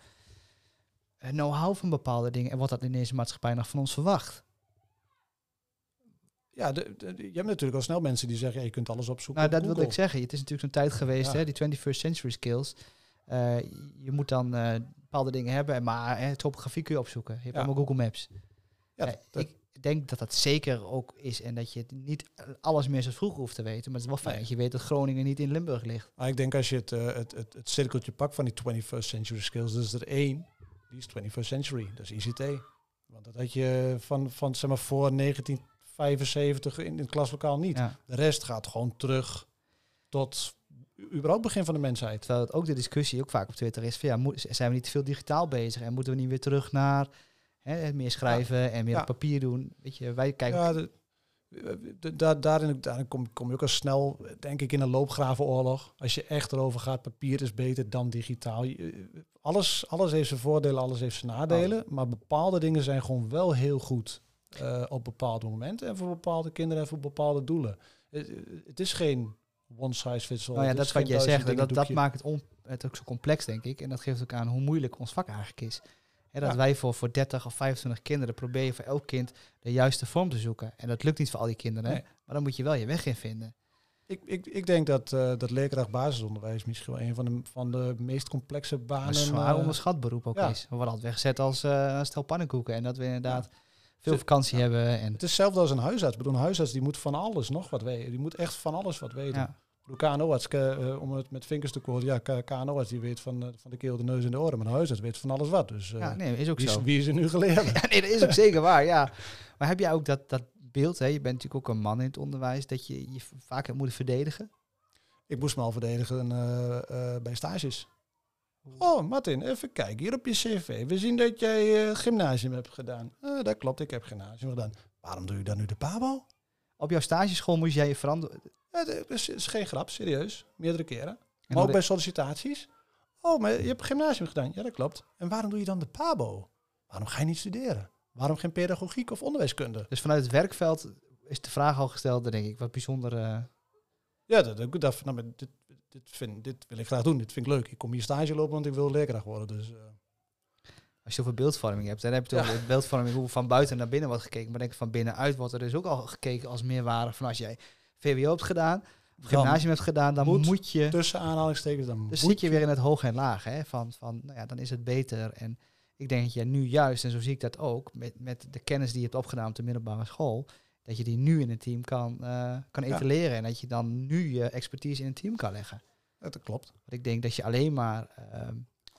eh, know-how van bepaalde dingen? En wordt dat in deze maatschappij nog van ons verwacht? Ja, de, de- je hebt natuurlijk al snel mensen die zeggen, je kunt alles opzoeken Nou, op dat wilde Google. ik zeggen. Het is natuurlijk zo'n tijd geweest, Ja. hè, die 21st century skills. Eh, je moet dan eh, bepaalde dingen hebben, maar hè, topografie kun je opzoeken. Je hebt Ja. allemaal Google Maps. Ja, Eh, dat- ik denk dat dat zeker ook is en dat je het niet alles meer zoals vroeger hoeft te weten. Maar het is wel fijn dat je weet dat Groningen niet in Limburg ligt. Maar ik denk als je het, eh, het, het, het cirkeltje pakt van die 21st century skills, dus er één, die is 21st century, dat is ICT. Want dat had je van, van zeg maar voor 1975 in, in het klaslokaal niet. Ja. De rest gaat gewoon terug tot überhaupt begin van de mensheid. Terwijl het ook de discussie ook vaak op Twitter is van ja, moet- zijn we niet te veel digitaal bezig en moeten we niet weer terug naar hè, meer schrijven en meer Ja. op papier doen? Weet je, wij kijken Ja, de, de- daar, daarin, daarin kom, kom je ook al snel, denk ik, in een loopgravenoorlog. Als je echt erover gaat, papier is beter dan digitaal. Je- Alles, alles heeft zijn voordelen, alles heeft zijn nadelen. Maar bepaalde dingen zijn gewoon wel heel goed eh, op bepaalde momenten. En voor bepaalde kinderen en voor bepaalde doelen. Het, het is geen one size fits all. Nou ja, dat is wat jij zegt. Dat, dat maakt het, on, het ook zo complex, denk ik. En dat geeft ook aan hoe moeilijk ons vak eigenlijk is. Dat Ja. wij voor, voor 30 of 25 kinderen proberen voor elk kind de juiste vorm te zoeken. En dat lukt niet voor al die kinderen. Nee. Maar dan moet je wel je weg in vinden. Ik, ik, ik denk dat, eh dat leerkracht basisonderwijs misschien wel een van de, van de meest complexe banen een zwaar eh, onderschat beroep ook ja. is. We worden altijd weggezet als eh een stel pannenkoeken. En dat we inderdaad veel vakantie hebben. En, Het is hetzelfde als een huisarts. Ik bedoel, een huisarts die moet van alles nog wat weten. Die moet echt van alles wat weten. De KNO-arts, eh, om het met vinkers te quoten, ja, KNO-arts die weet van, eh, van de keel, de neus en de oren. Maar een huisarts weet van alles wat. Dus eh, ja, nee, is ook wie, is, zo. wie is er nu geleerd? (laughs) Ja, nee, dat is ook zeker waar, ja. Maar heb jij ook dat, dat beeld, hè? je bent natuurlijk ook een man in het onderwijs, dat je je vaak hebt moeten verdedigen? Ik moest me al verdedigen eh, eh, bij stages. Oh, Martin, even kijken. Hier op je cv. We zien dat jij eh, gymnasium hebt gedaan. Eh, dat klopt, ik heb gymnasium gedaan. Waarom doe je dan nu de PABO? Op jouw stageschool moest jij je veranderen. Het is, is geen grap, serieus. Meerdere keren. En Maar ook bij sollicitaties. Oh, maar je hebt gymnasium gedaan. Ja, dat klopt. En waarom doe je dan de PABO? Waarom ga je niet studeren? Waarom geen pedagogiek of onderwijskunde? Dus vanuit het werkveld is de vraag al gesteld, dan denk ik, wat bijzonder. eh, Ja, dat, dat, dat, nou, dit, dit, vind, dit wil ik graag doen. Dit vind ik leuk. Ik kom hier stage lopen, want ik wil leerkracht worden. Dus, eh, als je over beeldvorming hebt, dan heb je Ja. over beeldvorming hoe van buiten naar binnen wordt gekeken. Maar denk van binnenuit wordt er dus ook al gekeken als meerwaardig. Van als jij VWO hebt gedaan, gymnasium hebt gedaan, dan moet moet, je... tussen aanhalingstekens dan Dus zit je weer in het hoog en laag, hè? Van, van, nou ja, dan is het beter. En ik denk dat je nu juist, en zo zie ik dat ook, met, met de kennis die je hebt opgedaan op de middelbare school, dat je die nu in het team kan, eh, kan Ja. etaleren. En dat je dan nu je expertise in het team kan leggen. Ja, dat klopt. Want ik denk dat je alleen maar ehm,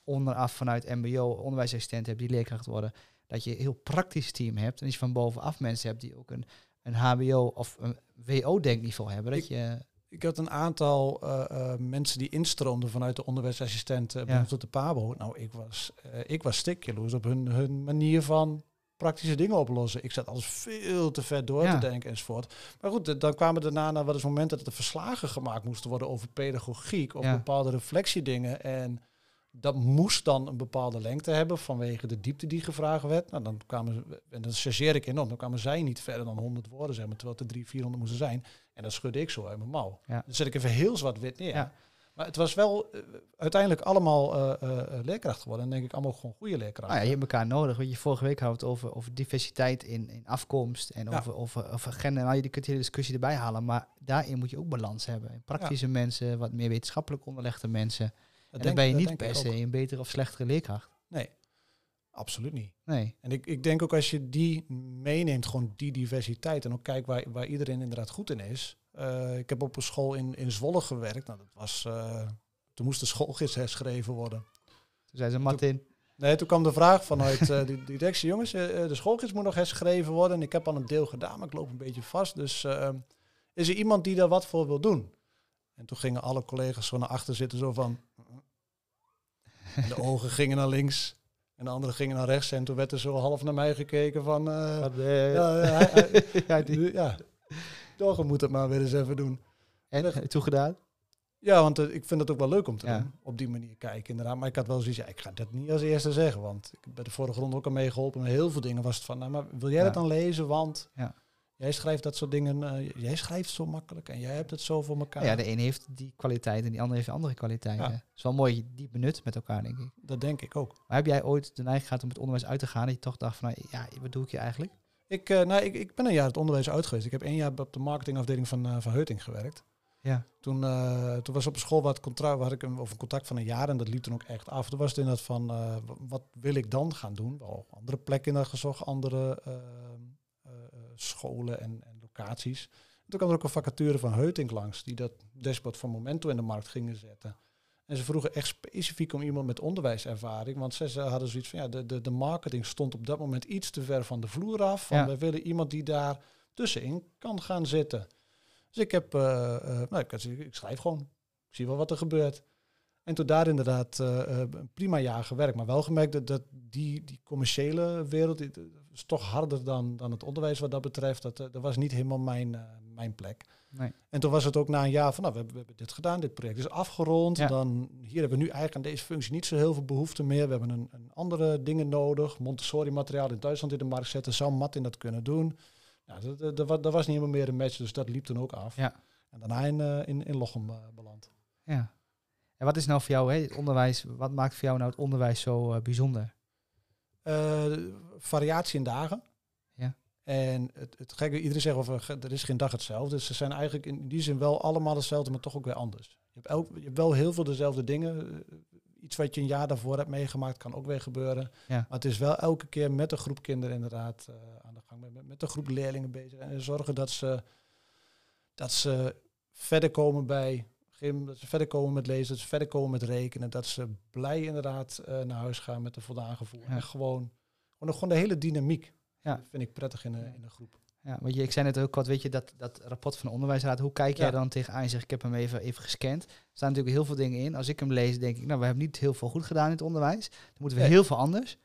onderaf vanuit mbo onderwijsassistent hebt die leerkracht worden. Dat je een heel praktisch team hebt. En dat je van bovenaf mensen hebt die ook een, een hbo of een wo-denkniveau hebben. Dat Ik- je, Ik had een aantal eh, eh, mensen die instroomden vanuit de onderwijsassistent uh, Ja. tot de PABO. Nou, ik was, ik was stikjaloers op hun, hun manier van praktische dingen oplossen. Ik zat alles veel te ver door Ja. te denken enzovoort. Maar goed, dan kwamen daarna naar wat is het moment dat er verslagen gemaakt moesten worden over pedagogiek, of Ja. bepaalde reflectiedingen. En Dat moest dan een bepaalde lengte hebben vanwege de diepte die gevraagd werd. Nou, dan kwamen ze, en dat chargeer ik enorm, dan kwamen zij niet verder dan 100 woorden, zeg maar, terwijl het er 300, 400 moesten zijn. En dat schudde ik zo uit mijn mouw. Ja. Dan zet ik even heel zwart-wit neer. Ja. Maar het was wel eh, uiteindelijk allemaal eh, eh, leerkracht geworden. En denk ik allemaal gewoon goede leerkrachten. Nou ja, je hebt elkaar nodig. Weet je, vorige week hadden we het over, over diversiteit in, in afkomst en Ja. over, over, over gender. Nou, je kunt de hele discussie erbij halen, maar daarin moet je ook balans hebben. Praktische mensen, wat meer wetenschappelijk onderlegde mensen. Dat en dan ben je niet per se een betere of slechtere leerkracht. Nee, absoluut niet. Nee. En ik, ik denk ook als je die meeneemt, gewoon die diversiteit, en ook kijkt waar, waar iedereen inderdaad goed in is. Eh, ik heb op een school in, in Zwolle gewerkt. Nou, dat was, eh, toen moest de schoolgids herschreven worden. Toen zei ze, Martin, Nee, toen kwam de vraag vanuit eh, de directie, jongens, de schoolgids moet nog herschreven worden. En ik heb al een deel gedaan, maar ik loop een beetje vast. Dus is er iemand die daar wat voor wil doen? En toen gingen alle collega's zo naar achter zitten, zo van... En de (laughs) ogen gingen naar links en de anderen gingen naar rechts. En toen werd er zo half naar mij gekeken van... eh, eh, ja, (laughs) hij- hij- ja, die- ja, toch moet het maar weer eens even doen. en, heb je toegedaan? Ja, want eh, ik vind het ook wel leuk om te Ja. doen. Op die manier kijken, inderdaad. Maar ik had wel zoiets, ja, ik ga dat niet als eerste zeggen. Want ik bij de vorige ronde ook al meegeholpen. Met heel veel dingen was het van, nou, maar wil jij dat dan lezen? Want Ja. Jij schrijft dat soort dingen, eh, jij schrijft zo makkelijk en jij hebt het zo voor elkaar. Ja, de een heeft die kwaliteit en die ander heeft andere kwaliteiten. Ja. Het is wel mooi, die benut met elkaar, denk ik. Dat denk ik ook. Maar heb jij ooit de neiging gehad om het onderwijs uit te gaan? Dat je toch dacht van, nou, ja, wat doe ik hier eigenlijk? Ik, eh, nou, ik, ik ben een jaar het onderwijs uit geweest. Ik heb één jaar op de marketingafdeling van, eh van Heuting gewerkt. Ja. Toen, toen was op een school wat contract, waar ik een, over een contact van een jaar en dat liep toen ook echt af. Toen was het inderdaad van, wat wil ik dan gaan doen? Wel andere plekken inderdaad gezocht, andere scholen en, en locaties. toen kwam er ook een vacature van Heutink langs, die dat dashboard van Momento in de markt gingen zetten. En ze vroegen echt specifiek om iemand met onderwijservaring, want ze, hadden zoiets van, ja, de, de, de marketing stond op dat moment iets te ver van de vloer af. Van, Ja. We willen iemand die daar tussenin kan gaan zitten. Dus ik heb, eh, eh, nou, ik, ik schrijf gewoon. Ik zie wel wat er gebeurt. En toen daar inderdaad eh, eh, een prima jaar gewerkt. Maar wel gemerkt dat, dat die, die commerciële wereld die, is toch harder dan, dan het onderwijs wat dat betreft. Dat, eh, dat was niet helemaal mijn, eh, mijn plek. Nee. En toen was het ook na een jaar van, nou, we hebben, we hebben dit gedaan, dit project is afgerond. Ja. Dan, hier hebben we nu eigenlijk aan deze functie niet zo heel veel behoefte meer. We hebben een, een andere dingen nodig. Montessori-materiaal in Duitsland in de markt zetten. Zou Martin dat kunnen doen? Nou, dat, dat, dat, wa- dat was niet helemaal meer een match, dus dat liep toen ook af. Ja. En daarna in, eh, in, in Lochem beland. Ja. En wat is nou voor jou, hè, het onderwijs, wat maakt voor jou nou het onderwijs zo bijzonder? Eh, variatie in dagen. Ja. En het, het gekke, iedereen zegt over er is geen dag hetzelfde. Dus ze zijn eigenlijk in die zin wel allemaal hetzelfde, maar toch ook weer anders. Je hebt, elk, je hebt wel heel veel dezelfde dingen. Eh, Iets wat je een jaar daarvoor hebt meegemaakt, kan ook weer gebeuren. Ja. Maar het is wel elke keer met een groep kinderen inderdaad eh, aan de gang. Met, met een groep leerlingen bezig. En zorgen dat ze, dat ze verder komen bij gym, dat ze verder komen met lezen, dat ze verder komen met rekenen. Dat ze blij inderdaad eh, naar huis gaan met een voldaan gevoel. Ja. En gewoon, gewoon, gewoon de hele dynamiek Ja. vind ik prettig in de, in de groep. Ja, want je, ik zei net ook wat, weet je, dat, dat rapport van de onderwijsraad, hoe kijk jij Ja. dan tegenaan? Je zegt, ik heb hem even, even gescand. Er staan natuurlijk heel veel dingen in. Als ik hem lees, denk ik, nou, we hebben niet heel veel goed gedaan in het onderwijs. Dan moeten we Nee. heel veel anders.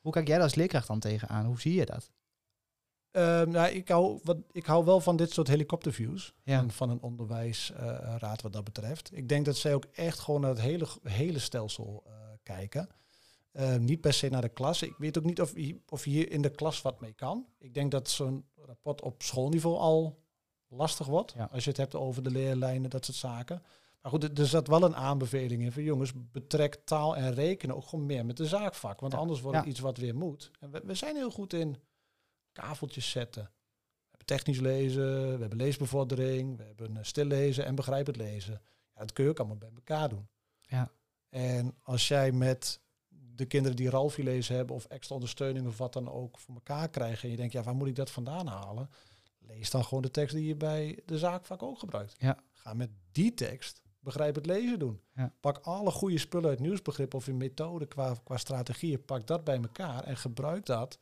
Hoe kijk jij daar als leerkracht dan tegenaan? Hoe zie je dat? Ehm, nou, ik, hou, wat, ik hou wel van dit soort helikopterviews Ja. van, van een onderwijsraad wat dat betreft. Ik denk dat zij ook echt gewoon naar het hele, hele stelsel eh, kijken. Ehm, niet per se naar de klas. Ik weet ook niet of, je- of hier in de klas wat mee kan. Ik denk dat zo'n rapport op schoolniveau al lastig wordt. Ja. Als je het hebt over de leerlijnen, dat soort zaken. Maar goed, er- zat wel een aanbeveling in van jongens, betrek taal en rekenen ook gewoon meer met de zaakvak. Want Ja. anders wordt het iets wat weer moet. En we, we zijn heel goed in kaveltjes zetten. We hebben technisch lezen, we hebben leesbevordering, we hebben eh, stillezen en begrijpend lezen. Ja, dat kun je ook allemaal bij elkaar doen. Ja. En als jij met de kinderen die Ralfie lezen hebben of extra ondersteuning of wat dan ook voor elkaar krijgen en je denkt, ja, waar moet ik dat vandaan halen? Lees dan gewoon de tekst die je bij de zaakvak ook gebruikt. Ja. Ga met die tekst begrijp het lezen doen. Ja. Pak alle goede spullen uit nieuwsbegrip of in methode qua, qua strategieën, pak dat bij elkaar en gebruik dat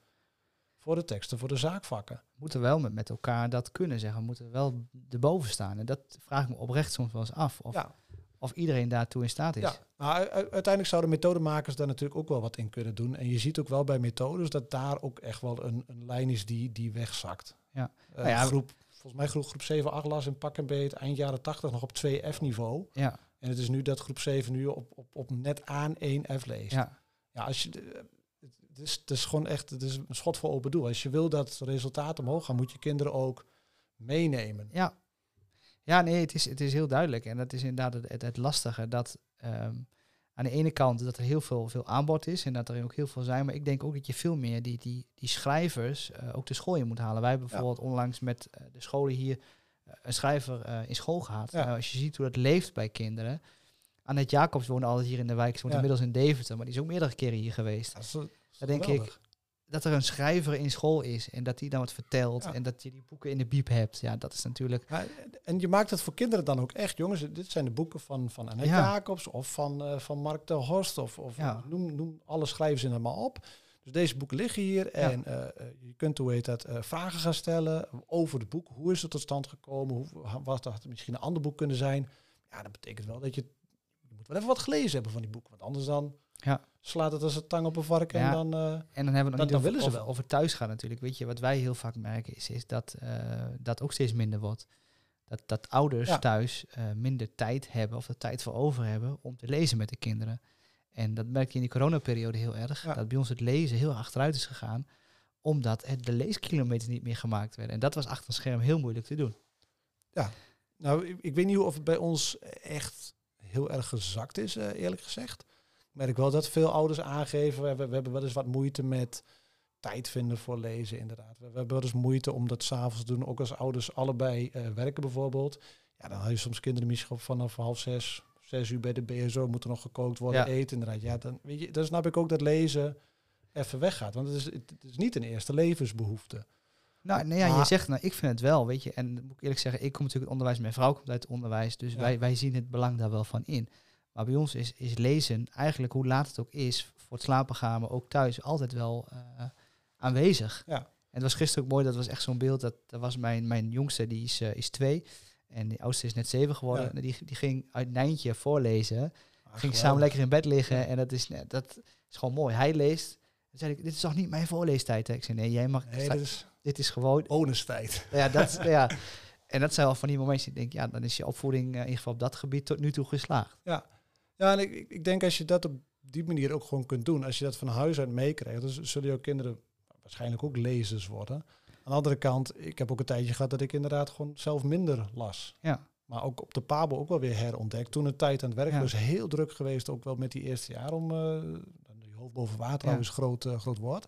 voor de teksten, voor de zaakvakken. We moeten wel met, met elkaar dat kunnen zeggen. We moeten wel erboven staan. En dat vraag ik me oprecht soms wel eens af. Of, Ja. of iedereen daartoe in staat is. Ja, maar u- u- uiteindelijk zouden methodemakers daar natuurlijk ook wel wat in kunnen doen. En je ziet ook wel bij methodes dat daar ook echt wel een, een lijn is die, die wegzakt. Ja. Eh, Nou ja, groep, volgens mij groep, groep 7, 8 las in pak en beet eind jaren 80 nog op 2F niveau. Ja. En het is nu dat groep 7 nu op, op, op net aan 1F leest. Ja, Ja, als je, het, is, het is gewoon echt het is een schot voor open doel. Als je wil dat resultaat omhoog gaan, moet je kinderen ook meenemen. ja. Ja, nee, het is, het is heel duidelijk. En dat is inderdaad het, het, het lastige. Dat ehm, aan de ene kant dat er heel veel, veel aanbod is en dat er ook heel veel zijn. Maar ik denk ook dat je veel meer die, die, die schrijvers eh, ook de school in moet halen. Wij hebben bijvoorbeeld onlangs met eh, de scholen hier eh, een schrijver in school gehad. Ja. Als je ziet hoe dat leeft bij kinderen. Annette Jacobs woonde altijd hier in de wijk. Ze woont Ja. inmiddels in Deventer, maar die is ook meerdere keren hier geweest. Dat dat Dan denk geweldig. ik, dat er een schrijver in school is en dat die dan wat vertelt Ja. en dat je die boeken in de biep hebt. Ja, dat is natuurlijk... En je maakt het voor kinderen dan ook echt, jongens. Dit zijn de boeken van, van Annette Ja. Jacobs of van, eh, van Mark de Horst of, of Ja. noem, noem alle schrijvers in het maar op. Dus deze boeken liggen hier en eh, eh, je kunt, hoe heet dat, vragen gaan stellen over het boek. Hoe is het tot stand gekomen? Hoe, wat had het misschien een ander boek kunnen zijn? Ja, dat betekent wel dat je, je moet wel even wat gelezen hebben van die boeken. Want anders dan Ja. slaat het als een tang op een vark en Ja. dan... eh, En dan hebben we nog Dan- niet dan over, willen ze wel. over thuis gaan natuurlijk. Weet je, wat wij heel vaak merken is, is dat eh, dat ook steeds minder wordt. Dat, dat ouders Ja. thuis eh, minder tijd hebben of er tijd voor over hebben om te lezen met de kinderen. En dat merk je in die coronaperiode heel erg. Ja. Dat bij ons het lezen heel achteruit is gegaan. Omdat het, de leeskilometers niet meer gemaakt werden. En dat was achter een scherm heel moeilijk te doen. Nou, ik, ik weet niet of het bij ons echt heel erg gezakt is, eerlijk gezegd. Ik merk wel dat veel ouders aangeven, we, hebben- we hebben wel eens wat moeite met tijd vinden voor lezen, inderdaad. We, we hebben wel eens moeite om dat s'avonds te doen, ook als ouders allebei eh, werken bijvoorbeeld. Ja, dan had je soms kinderen misschien vanaf half zes, zes uur bij de BSO, moeten nog gekookt worden, Ja. eten inderdaad. Ja, dan, weet je, dan snap ik ook dat lezen even weggaat, want het is, het is niet een eerste levensbehoefte. Nou, nou ja, je zegt, nou, ik vind het wel, weet je. En moet ik eerlijk zeggen, ik kom natuurlijk uit het onderwijs, mijn vrouw komt uit het onderwijs. Dus Ja. wij, wij zien het belang daar wel van in. Maar bij ons is, is lezen, eigenlijk hoe laat het ook is, voor het slapen gaan, maar ook thuis, altijd wel eh, aanwezig. Ja. En het was gisteren ook mooi, dat was echt zo'n beeld, dat, dat was mijn, mijn jongste, die is, eh, is twee. En die oudste is net zeven geworden. Ja. Die, die ging uit Nijntje voorlezen. Ah, ging samen lekker in bed liggen. Ja. En dat is, nee, dat is gewoon mooi. Hij leest. Toen zei ik, dit is toch niet mijn voorleestijd? hè? Ik zei, nee, jij mag... Nee, dat is dit is gewoon bonusfeit. ja, dat, ja. (laughs) En dat zijn wel van die momenten die ik denk, ja, dan is je opvoeding eh, in ieder geval op dat gebied tot nu toe geslaagd. Ja, en ik, ik- denk als je dat op die manier ook gewoon kunt doen, als je dat van huis uit meekrijgt, dan zullen jouw kinderen waarschijnlijk ook lezers worden. Aan de andere kant, ik heb ook een tijdje gehad dat ik inderdaad gewoon zelf minder las. Ja. Maar ook op de Pabo ook wel weer herontdekt. Toen een tijd aan het werk Ja. was, heel druk geweest, ook wel met die eerste jaar om eh, dan je hoofd boven water, Ja. is groot, eh, groot woord.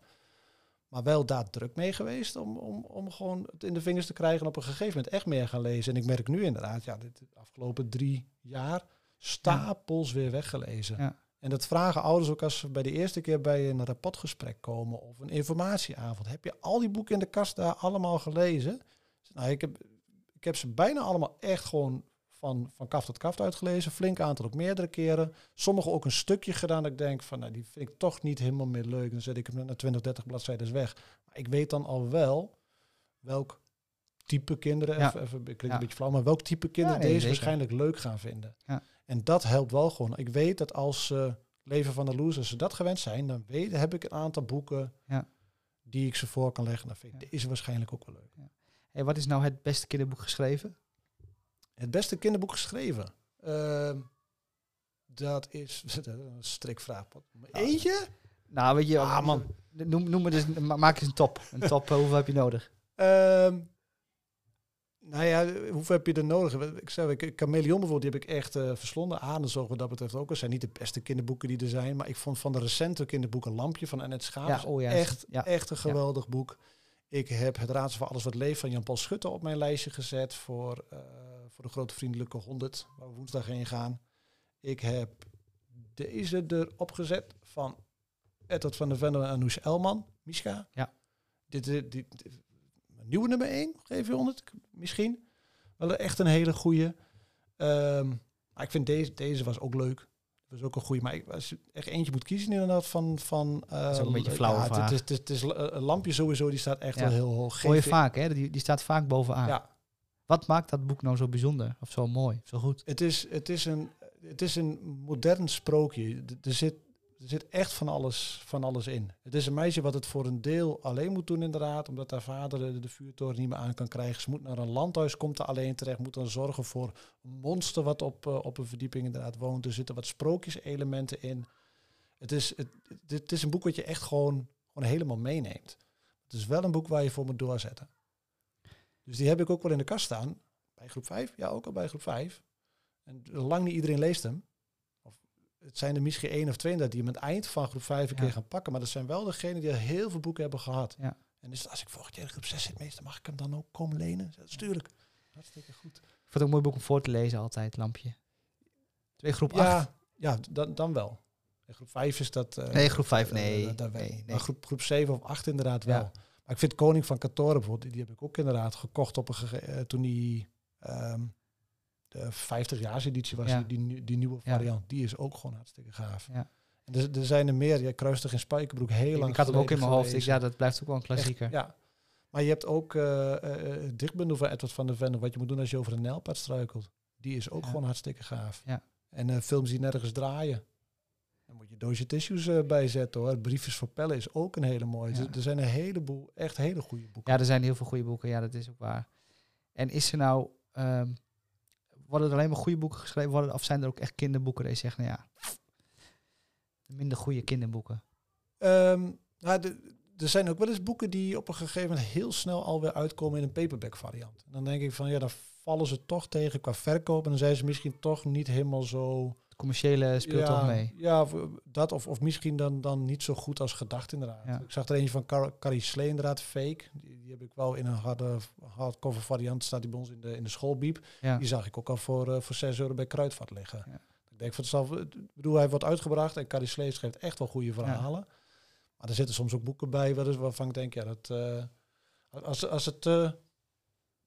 Maar wel daar druk mee geweest om, om, om gewoon het in de vingers te krijgen en op een gegeven moment echt meer gaan lezen. En ik merk nu inderdaad, ja, dit, de afgelopen drie jaar stapels weer weggelezen. Ja. En dat vragen ouders ook als ze bij de eerste keer bij een rapportgesprek komen of een informatieavond. Heb je al die boeken in de kast daar allemaal gelezen? Nou, ik heb, ik heb ze bijna allemaal echt gewoon van, van kaf tot kaf uitgelezen. Flink aantal ook meerdere keren. Sommige ook een stukje gedaan dat ik denk van, nou, die vind ik toch niet helemaal meer leuk. Dan zet ik hem na 20, 30 bladzijden weg. Maar ik weet dan al wel welk type kinderen, Ja. even, even, ik klink Ja. een beetje flauw, maar welk type kinderen nee, deze zeker. waarschijnlijk leuk gaan vinden. Ja. En dat helpt wel gewoon. Ik weet dat als ze Leven van de Losers ze dat gewend zijn, dan weet, heb ik een aantal boeken Ja. die ik ze voor kan leggen. Dan vind ik, Ja. deze waarschijnlijk ook wel leuk. Hey, wat is nou het beste kinderboek geschreven? Het beste kinderboek geschreven. Ehm, dat is (laughs) een strikvraag. Eentje? Nou, weet je, Ah, man. Noem, noem me dus, ma- maak eens een top. Een top, (laughs) hoeveel heb je nodig? Ehm, nou ja, hoeveel heb je er nodig? Ik zei, ik, Chameleon bijvoorbeeld, die heb ik echt eh verslonden. Adenzoog wat dat betreft ook. Het zijn niet de beste kinderboeken die er zijn. Maar ik vond van de recente kinderboeken Lampje van Annette Schaap Ja, oh ja, echt, ja. echt een geweldig boek. Ik heb Het Raadsel van Alles Wat Leeft van Jan-Paul Schutte op mijn lijstje gezet voor, eh, voor de grote vriendelijke 100, waar we woensdag heen gaan. Ik heb deze erop gezet van Edward van der Vende en Anoush Elman, Miska. Ja. Dit, dit, dit, nieuwe nummer 1, geef je 100 misschien. Wel echt een hele goeie. Ehm, maar ik vind deze, deze was ook leuk. Dat was ook een goeie. Maar ik, als je echt eentje moet kiezen inderdaad van... van eh, is ook een beetje een flauwe ja, het- is, het, is, het is een lampje sowieso, die staat echt Ja. wel heel hoog. Hoor je vaak, hè? Die, die staat vaak bovenaan. Ja, Wat maakt dat boek nou zo bijzonder? Of zo mooi, zo goed? Het is, het is, een, het is een modern sprookje. Er zit Er zit echt van alles, van alles in. Het is een meisje wat het voor een deel alleen moet doen inderdaad, omdat haar vader de, vuurtoren niet meer aan kan krijgen. Ze moet naar een landhuis, komt er alleen terecht, moet dan zorgen voor monster wat op, eh, op een verdieping inderdaad woont. Er zitten wat sprookjeselementen in. Het is, het, het is een boek wat je echt gewoon, gewoon helemaal meeneemt. Het is wel een boek waar je voor moet doorzetten. Dus die heb ik ook wel in de kast staan. Bij groep 5? Ja, ook al bij groep 5. En lang niet iedereen leest hem het zijn er misschien één of twee dat die hem het eind van groep vijf een keer gaan pakken. Maar dat zijn wel degenen die heel veel boeken hebben gehad. Ja. En dus als ik volgend jaar in groep 6 zit, meestal mag ik hem dan ook komen lenen. Dat is tuurlijk. Hartstikke goed. Ik vond het een mooi boek om voor te lezen altijd, Lampje. Twee groep 8. Ja, ja dan, dan wel. In groep 5 is dat... Uh, nee, groep 5, eh, nee. Daar nee. Maar groep, groep 7 of 8 inderdaad wel. Maar ik vind Koning van Katoren bijvoorbeeld, die, heb ik ook inderdaad gekocht op een uh, toen die... Ehm, eh, 50 jaar editie, was die, die, nieuwe variant. Die is ook gewoon hartstikke gaaf. Ja. En er, er, zijn er meer. Je kruist er in Spijkerbroek heel lang Ik had hem ook in mijn hoofd. Ja, dat blijft ook wel een klassieker. Ja. Maar je hebt ook eh, eh, uh, uh, dichtbundel van Edward van der Vende. Wat je moet doen als je over een nijlpaard struikelt. Die is ook gewoon hartstikke gaaf. Ja. En films die nergens draaien. Dan moet je doosje tissues bijzetten hoor. Briefjes voor pellen is ook een hele mooie. Er, zijn een heleboel, echt hele goede boeken. Ja, er zijn heel veel goede boeken. Ja, dat is ook waar. En is er nou... Ehm, worden er alleen maar goede boeken geschreven? Worden, of zijn er ook echt kinderboeken je zegt, nou ja... Minder goede kinderboeken. Ehm, nou, er zijn ook wel eens boeken die op een gegeven moment heel snel alweer uitkomen in een paperback variant. Dan denk ik van ja, dan vallen ze toch tegen qua verkoop. En dan zijn ze misschien toch niet helemaal zo... Commerciële speelt ja, toch mee. Ja, dat of, of misschien dan, dan niet zo goed als gedacht inderdaad. Ja. Ik zag er eentje van Car Carrie Slee inderdaad, Fake. Die, die heb ik wel in een harde hardcover variant, staat die bij ons in de, in de schoolbiep. Ja. Die zag ik ook al voor, eh, voor 6 euro bij Kruidvat liggen. Ik denk van bedoel, hij wordt uitgebracht en Carrie Slee schrijft echt wel goede verhalen. Maar er zitten soms ook boeken bij waar- waarvan ik denk, ja, dat eh, als, als het te,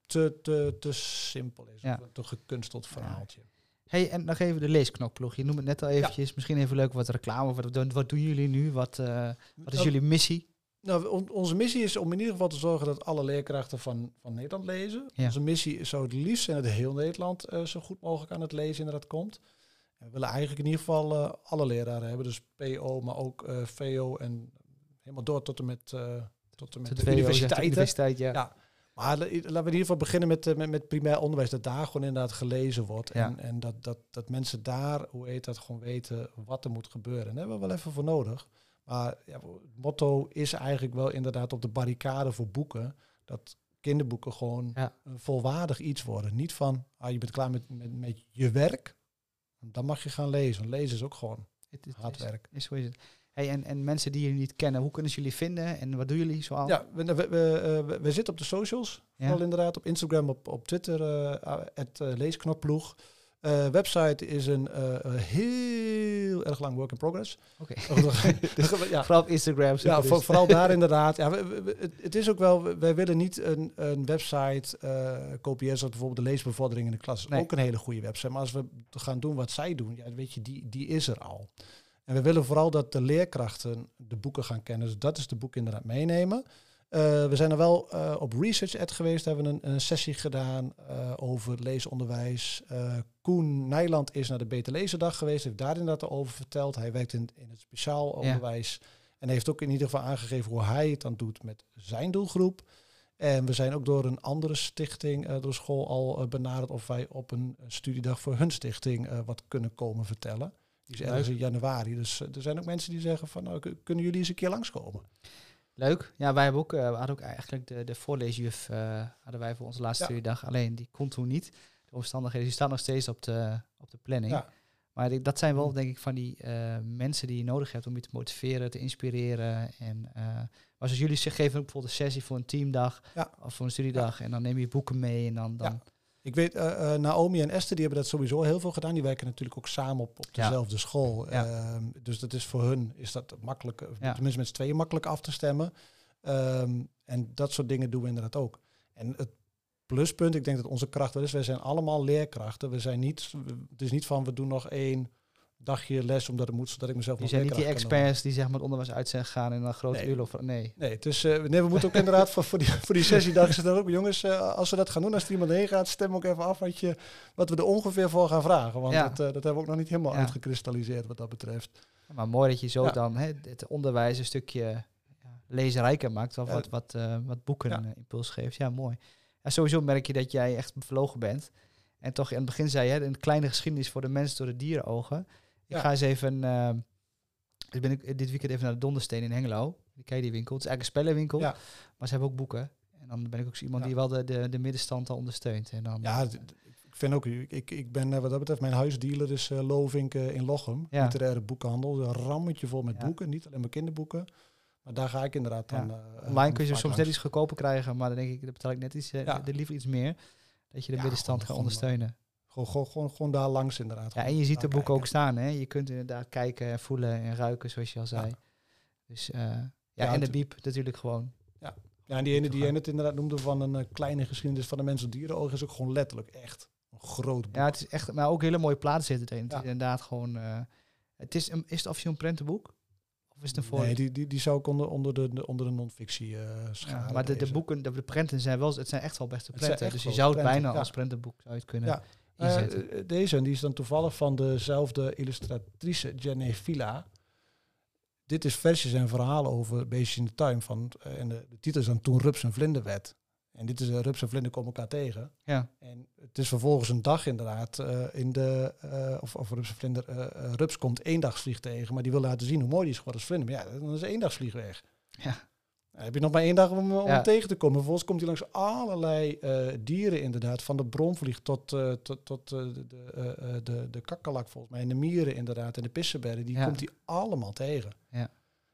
te, te, te simpel is, of een te gekunsteld verhaaltje. Hey, en nog even de leesknopploeg. Je noemt het net al eventjes. Misschien even leuk wat reclame. Wat, doen- wat doen jullie nu? Wat, eh, wat is Nou, jullie missie? Nou, on- onze missie is om in ieder geval te zorgen dat alle leerkrachten van, van Nederland lezen. Ja. Onze missie is zo het liefst zijn dat heel Nederland eh, zo goed mogelijk aan het lezen inderdaad komt. En we willen eigenlijk in ieder geval eh, alle leraren hebben. Dus PO, maar ook VO en helemaal door tot en met, tot en met Het de universiteiten. universiteit, ja. Ja. Maar la- laten we in ieder geval beginnen met, eh, met, met primair onderwijs. Dat daar gewoon inderdaad gelezen wordt. Ja. En, en dat, dat, dat mensen daar, hoe heet dat, gewoon weten wat er moet gebeuren. En daar hebben we wel even voor nodig. Maar ja, het motto is eigenlijk wel inderdaad op de barricade voor boeken. Dat kinderboeken gewoon Ja. een volwaardig iets worden. Niet van, ah, je bent klaar met, met, met je werk. Dan mag je gaan lezen. Lezen is ook gewoon Het, het hard is, werk. is, zo is het. Hey, en, en mensen die jullie niet kennen, hoe kunnen ze jullie vinden? En wat doen jullie zoal? Ja, we, we, we, eh, we- zitten op de socials. Ja. Vooral inderdaad op Instagram, op, op Twitter, eh het leesknopploeg. Eh, website is een heel erg lang work in progress. Oké. (laughs) (laughs) ja, Vooral op Instagram. ja voor- dus. vooral daar (laughs) inderdaad. Ja, we- we- we- het, het is ook wel, we- wij willen niet een, een website eh, kopiëren zoals bijvoorbeeld de leesbevordering in de klas. Nee. ook een hele goede website. Maar als we gaan doen wat zij doen, ja, weet je, die, die is er al. En we willen vooral dat de leerkrachten de boeken gaan kennen. Dus dat is de boek inderdaad meenemen. Eh, we zijn er wel eh, op Research Ed geweest, hebben een, een sessie gedaan eh, over leesonderwijs. Koen Nijland is naar de Beter Lezendag geweest, heeft daar inderdaad over verteld. Hij werkt in, in het speciaal onderwijs en heeft ook in ieder geval aangegeven hoe hij het dan doet met zijn doelgroep. En we zijn ook door een andere stichting, door school, al benaderd of wij op een studiedag voor hun stichting wat kunnen komen vertellen. Die is ergens in januari. Dus eh, er zijn ook mensen die zeggen van, nou, kunnen jullie eens een keer langskomen? Leuk. Ja, wij hebben ook, eh, we hadden ook eigenlijk de, de voorleesjuf eh, hadden wij voor onze laatste Ja. studiedag. Alleen die kon toen niet. De omstandigheden die staan nog steeds op de, op de planning. Ja. Maar dat zijn wel denk ik van die mensen die je nodig hebt om je te motiveren, te inspireren. En maar zoals jullie zich geven ook bijvoorbeeld een sessie voor een teamdag Ja. of voor een studiedag. En dan neem je boeken mee en dan, dan. Ik weet, eh, eh, Naomi en Esther, die hebben dat sowieso heel veel gedaan. Die werken natuurlijk ook samen op, op Ja. dezelfde school. Ja. Ehm, dus dat is voor hun is dat makkelijk, eh, Ja. tenminste met z'n tweeën makkelijk af te stemmen. Ehm, en dat soort dingen doen we inderdaad ook. En het pluspunt, ik denk dat onze kracht wel is, wij zijn allemaal leerkrachten. We zijn niet, het is niet van we doen nog één dagje les omdat het moet, zodat ik mezelf die nog zijn niet die experts die zeg maar het onderwijs uit zijn gegaan en dan grote Nee. uren of nee. Nee, eh, nee, we moeten ook inderdaad voor, voor die, voor die sessiedag zitten ook. Jongens, eh, als we dat gaan doen, als er iemand heen gaat, stem ook even af wat, je, wat we er ongeveer voor gaan vragen. Want Ja. dat, eh, dat hebben we ook nog niet helemaal Ja. uitgekristalliseerd wat dat betreft. Maar mooi dat je zo dan hè, het onderwijs een stukje ja, leesrijker maakt. Of wat, wat, wat boeken een impuls geeft. Ja, mooi. Ja, sowieso merk je dat jij echt bevlogen bent. En toch in het begin zei je, hè, een kleine geschiedenis voor de mensen door de dierenogen. Ik Ja. ga eens even... eh, ik ben ik dit weekend even naar de Dondersteen in Hengelo. Die ken die winkel. Het is eigenlijk een spellenwinkel. Ja. Maar ze hebben ook boeken. En dan ben ik ook zo iemand Ja. die wel de, de, de middenstand al ondersteunt. En dan, Ja, ik vind ook, ik, ik ben eh, wat dat betreft, mijn huisdealer is eh Lovink eh, in Lochem. Ja. Literaire boekhandel, een rammetje vol met boeken. Niet alleen maar kinderboeken. Maar daar ga ik inderdaad dan... Online kun je soms net iets goedkoper krijgen. Maar dan denk ik, dan betaal ik net iets, de- liever iets meer. Dat je de middenstand gaat ondersteunen. Gewoon, gewoon, gewoon, gewoon daar langs inderdaad. Ja, en je ziet de boeken ook staan. Hè? Je kunt inderdaad kijken en voelen en ruiken, zoals je al zei. Ja. Dus eh, ja, Ja, en de het- biep natuurlijk gewoon. Ja, en die ene die je net inderdaad noemde van een eh, kleine geschiedenis van de mens op dierenoog is ook gewoon letterlijk echt een groot boek. Ja, het is echt, maar ook hele mooie plaatsen zitten erin. Het Ja. is inderdaad gewoon. eh, het is, een, is het officieel een prentenboek? Of is het een voor? nee, die, die, die zou ik onder, onder de, de- onder de non-fictie scharen. ja, maar de, de boeken, de, de prenten zijn wel, het zijn echt wel beste Het prenten. Dus je zou het bijna ja. als prentenboek zou je het kunnen Ja. Eh, eh, deze, en die is dan toevallig van dezelfde illustratrice Jenny Villa. Dit is versjes en verhalen over beestjes in de tuin. Van, eh, en de, de titel is dan Toen Rups en Vlinder werd. En dit is uh, Rups en Vlinder komen elkaar tegen. ja. En het is vervolgens een dag inderdaad eh, in de, eh, of, of Rups en Vlinder, eh, eh, Rups komt eendagsvlieg tegen, maar die wil laten zien hoe mooi die is geworden als Vlinder. Maar ja, dan is een eendagsvlieg weg. Ja. Heb je nog maar één dag om, om Ja. hem tegen te komen. Vervolgens komt hij langs allerlei eh, dieren inderdaad, van de bronvlieg tot, eh, tot, tot eh, de, de, de, de kakkelak volgens mij, en de mieren inderdaad, en de pissenbergen, die Ja. komt hij allemaal tegen. Ja.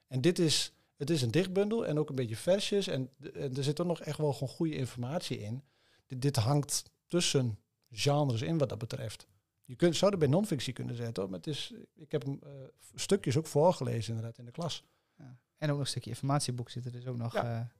En dit is, het is een dichtbundel en ook een beetje versjes en, er zit er nog echt wel gewoon goede informatie in. Dit, dit hangt tussen genres in wat dat betreft. Je kunt, zou er bij non-fictie kunnen zetten, hoor, maar het is, ik heb hem stukjes ook voorgelezen inderdaad in de klas. En ook nog een stukje informatieboek zit er dus ook nog. Ja. Ja,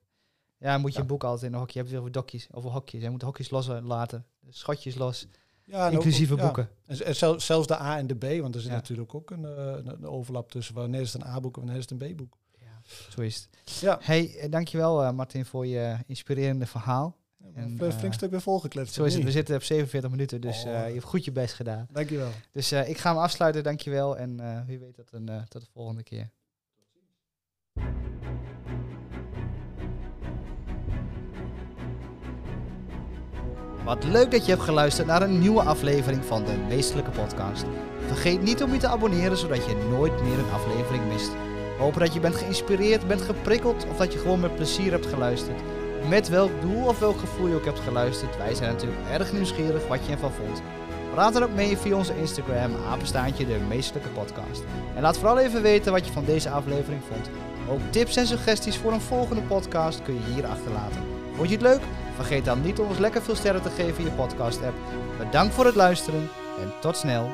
ja moet je Ja. een boek altijd in een hokje. Je hebt weer over dokjes, over hokjes. Je moet de hokjes loslaten. De schotjes los. Ja, ook- inclusieve ja. boeken. En, en zel- zelfs de A en de B, want er zit natuurlijk ook een, eh, een, een overlap tussen wanneer is het een A-boek en wanneer is het een B-boek. Ja, zo is het. Ja, Hey, eh, dankjewel eh, Martin voor je inspirerende verhaal. En, een flink eh, stuk weer volgekletst. Zo is het. We zitten op 47 minuten, dus Oh. eh, je hebt goed je best gedaan. Dankjewel. Dus eh, ik ga hem afsluiten, dankjewel. En eh, wie weet tot, een, eh, tot de volgende keer. Wat leuk dat je hebt geluisterd naar een nieuwe aflevering van de Meestelijke Podcast. Vergeet niet om je te abonneren, zodat je nooit meer een aflevering mist. We hopen dat je bent geïnspireerd, bent geprikkeld of dat je gewoon met plezier hebt geluisterd. Met welk doel of welk gevoel je ook hebt geluisterd, wij zijn natuurlijk erg nieuwsgierig wat je ervan vond. Praat dan ook mee via onze Instagram, apenstaantje de Meestelijke Podcast. En laat vooral even weten wat je van deze aflevering vond. Ook tips en suggesties voor een volgende podcast kun je hier achterlaten. Vond je het leuk? Vergeet dan niet om ons lekker veel sterren te geven in je podcast-app. Bedankt voor het luisteren en tot snel.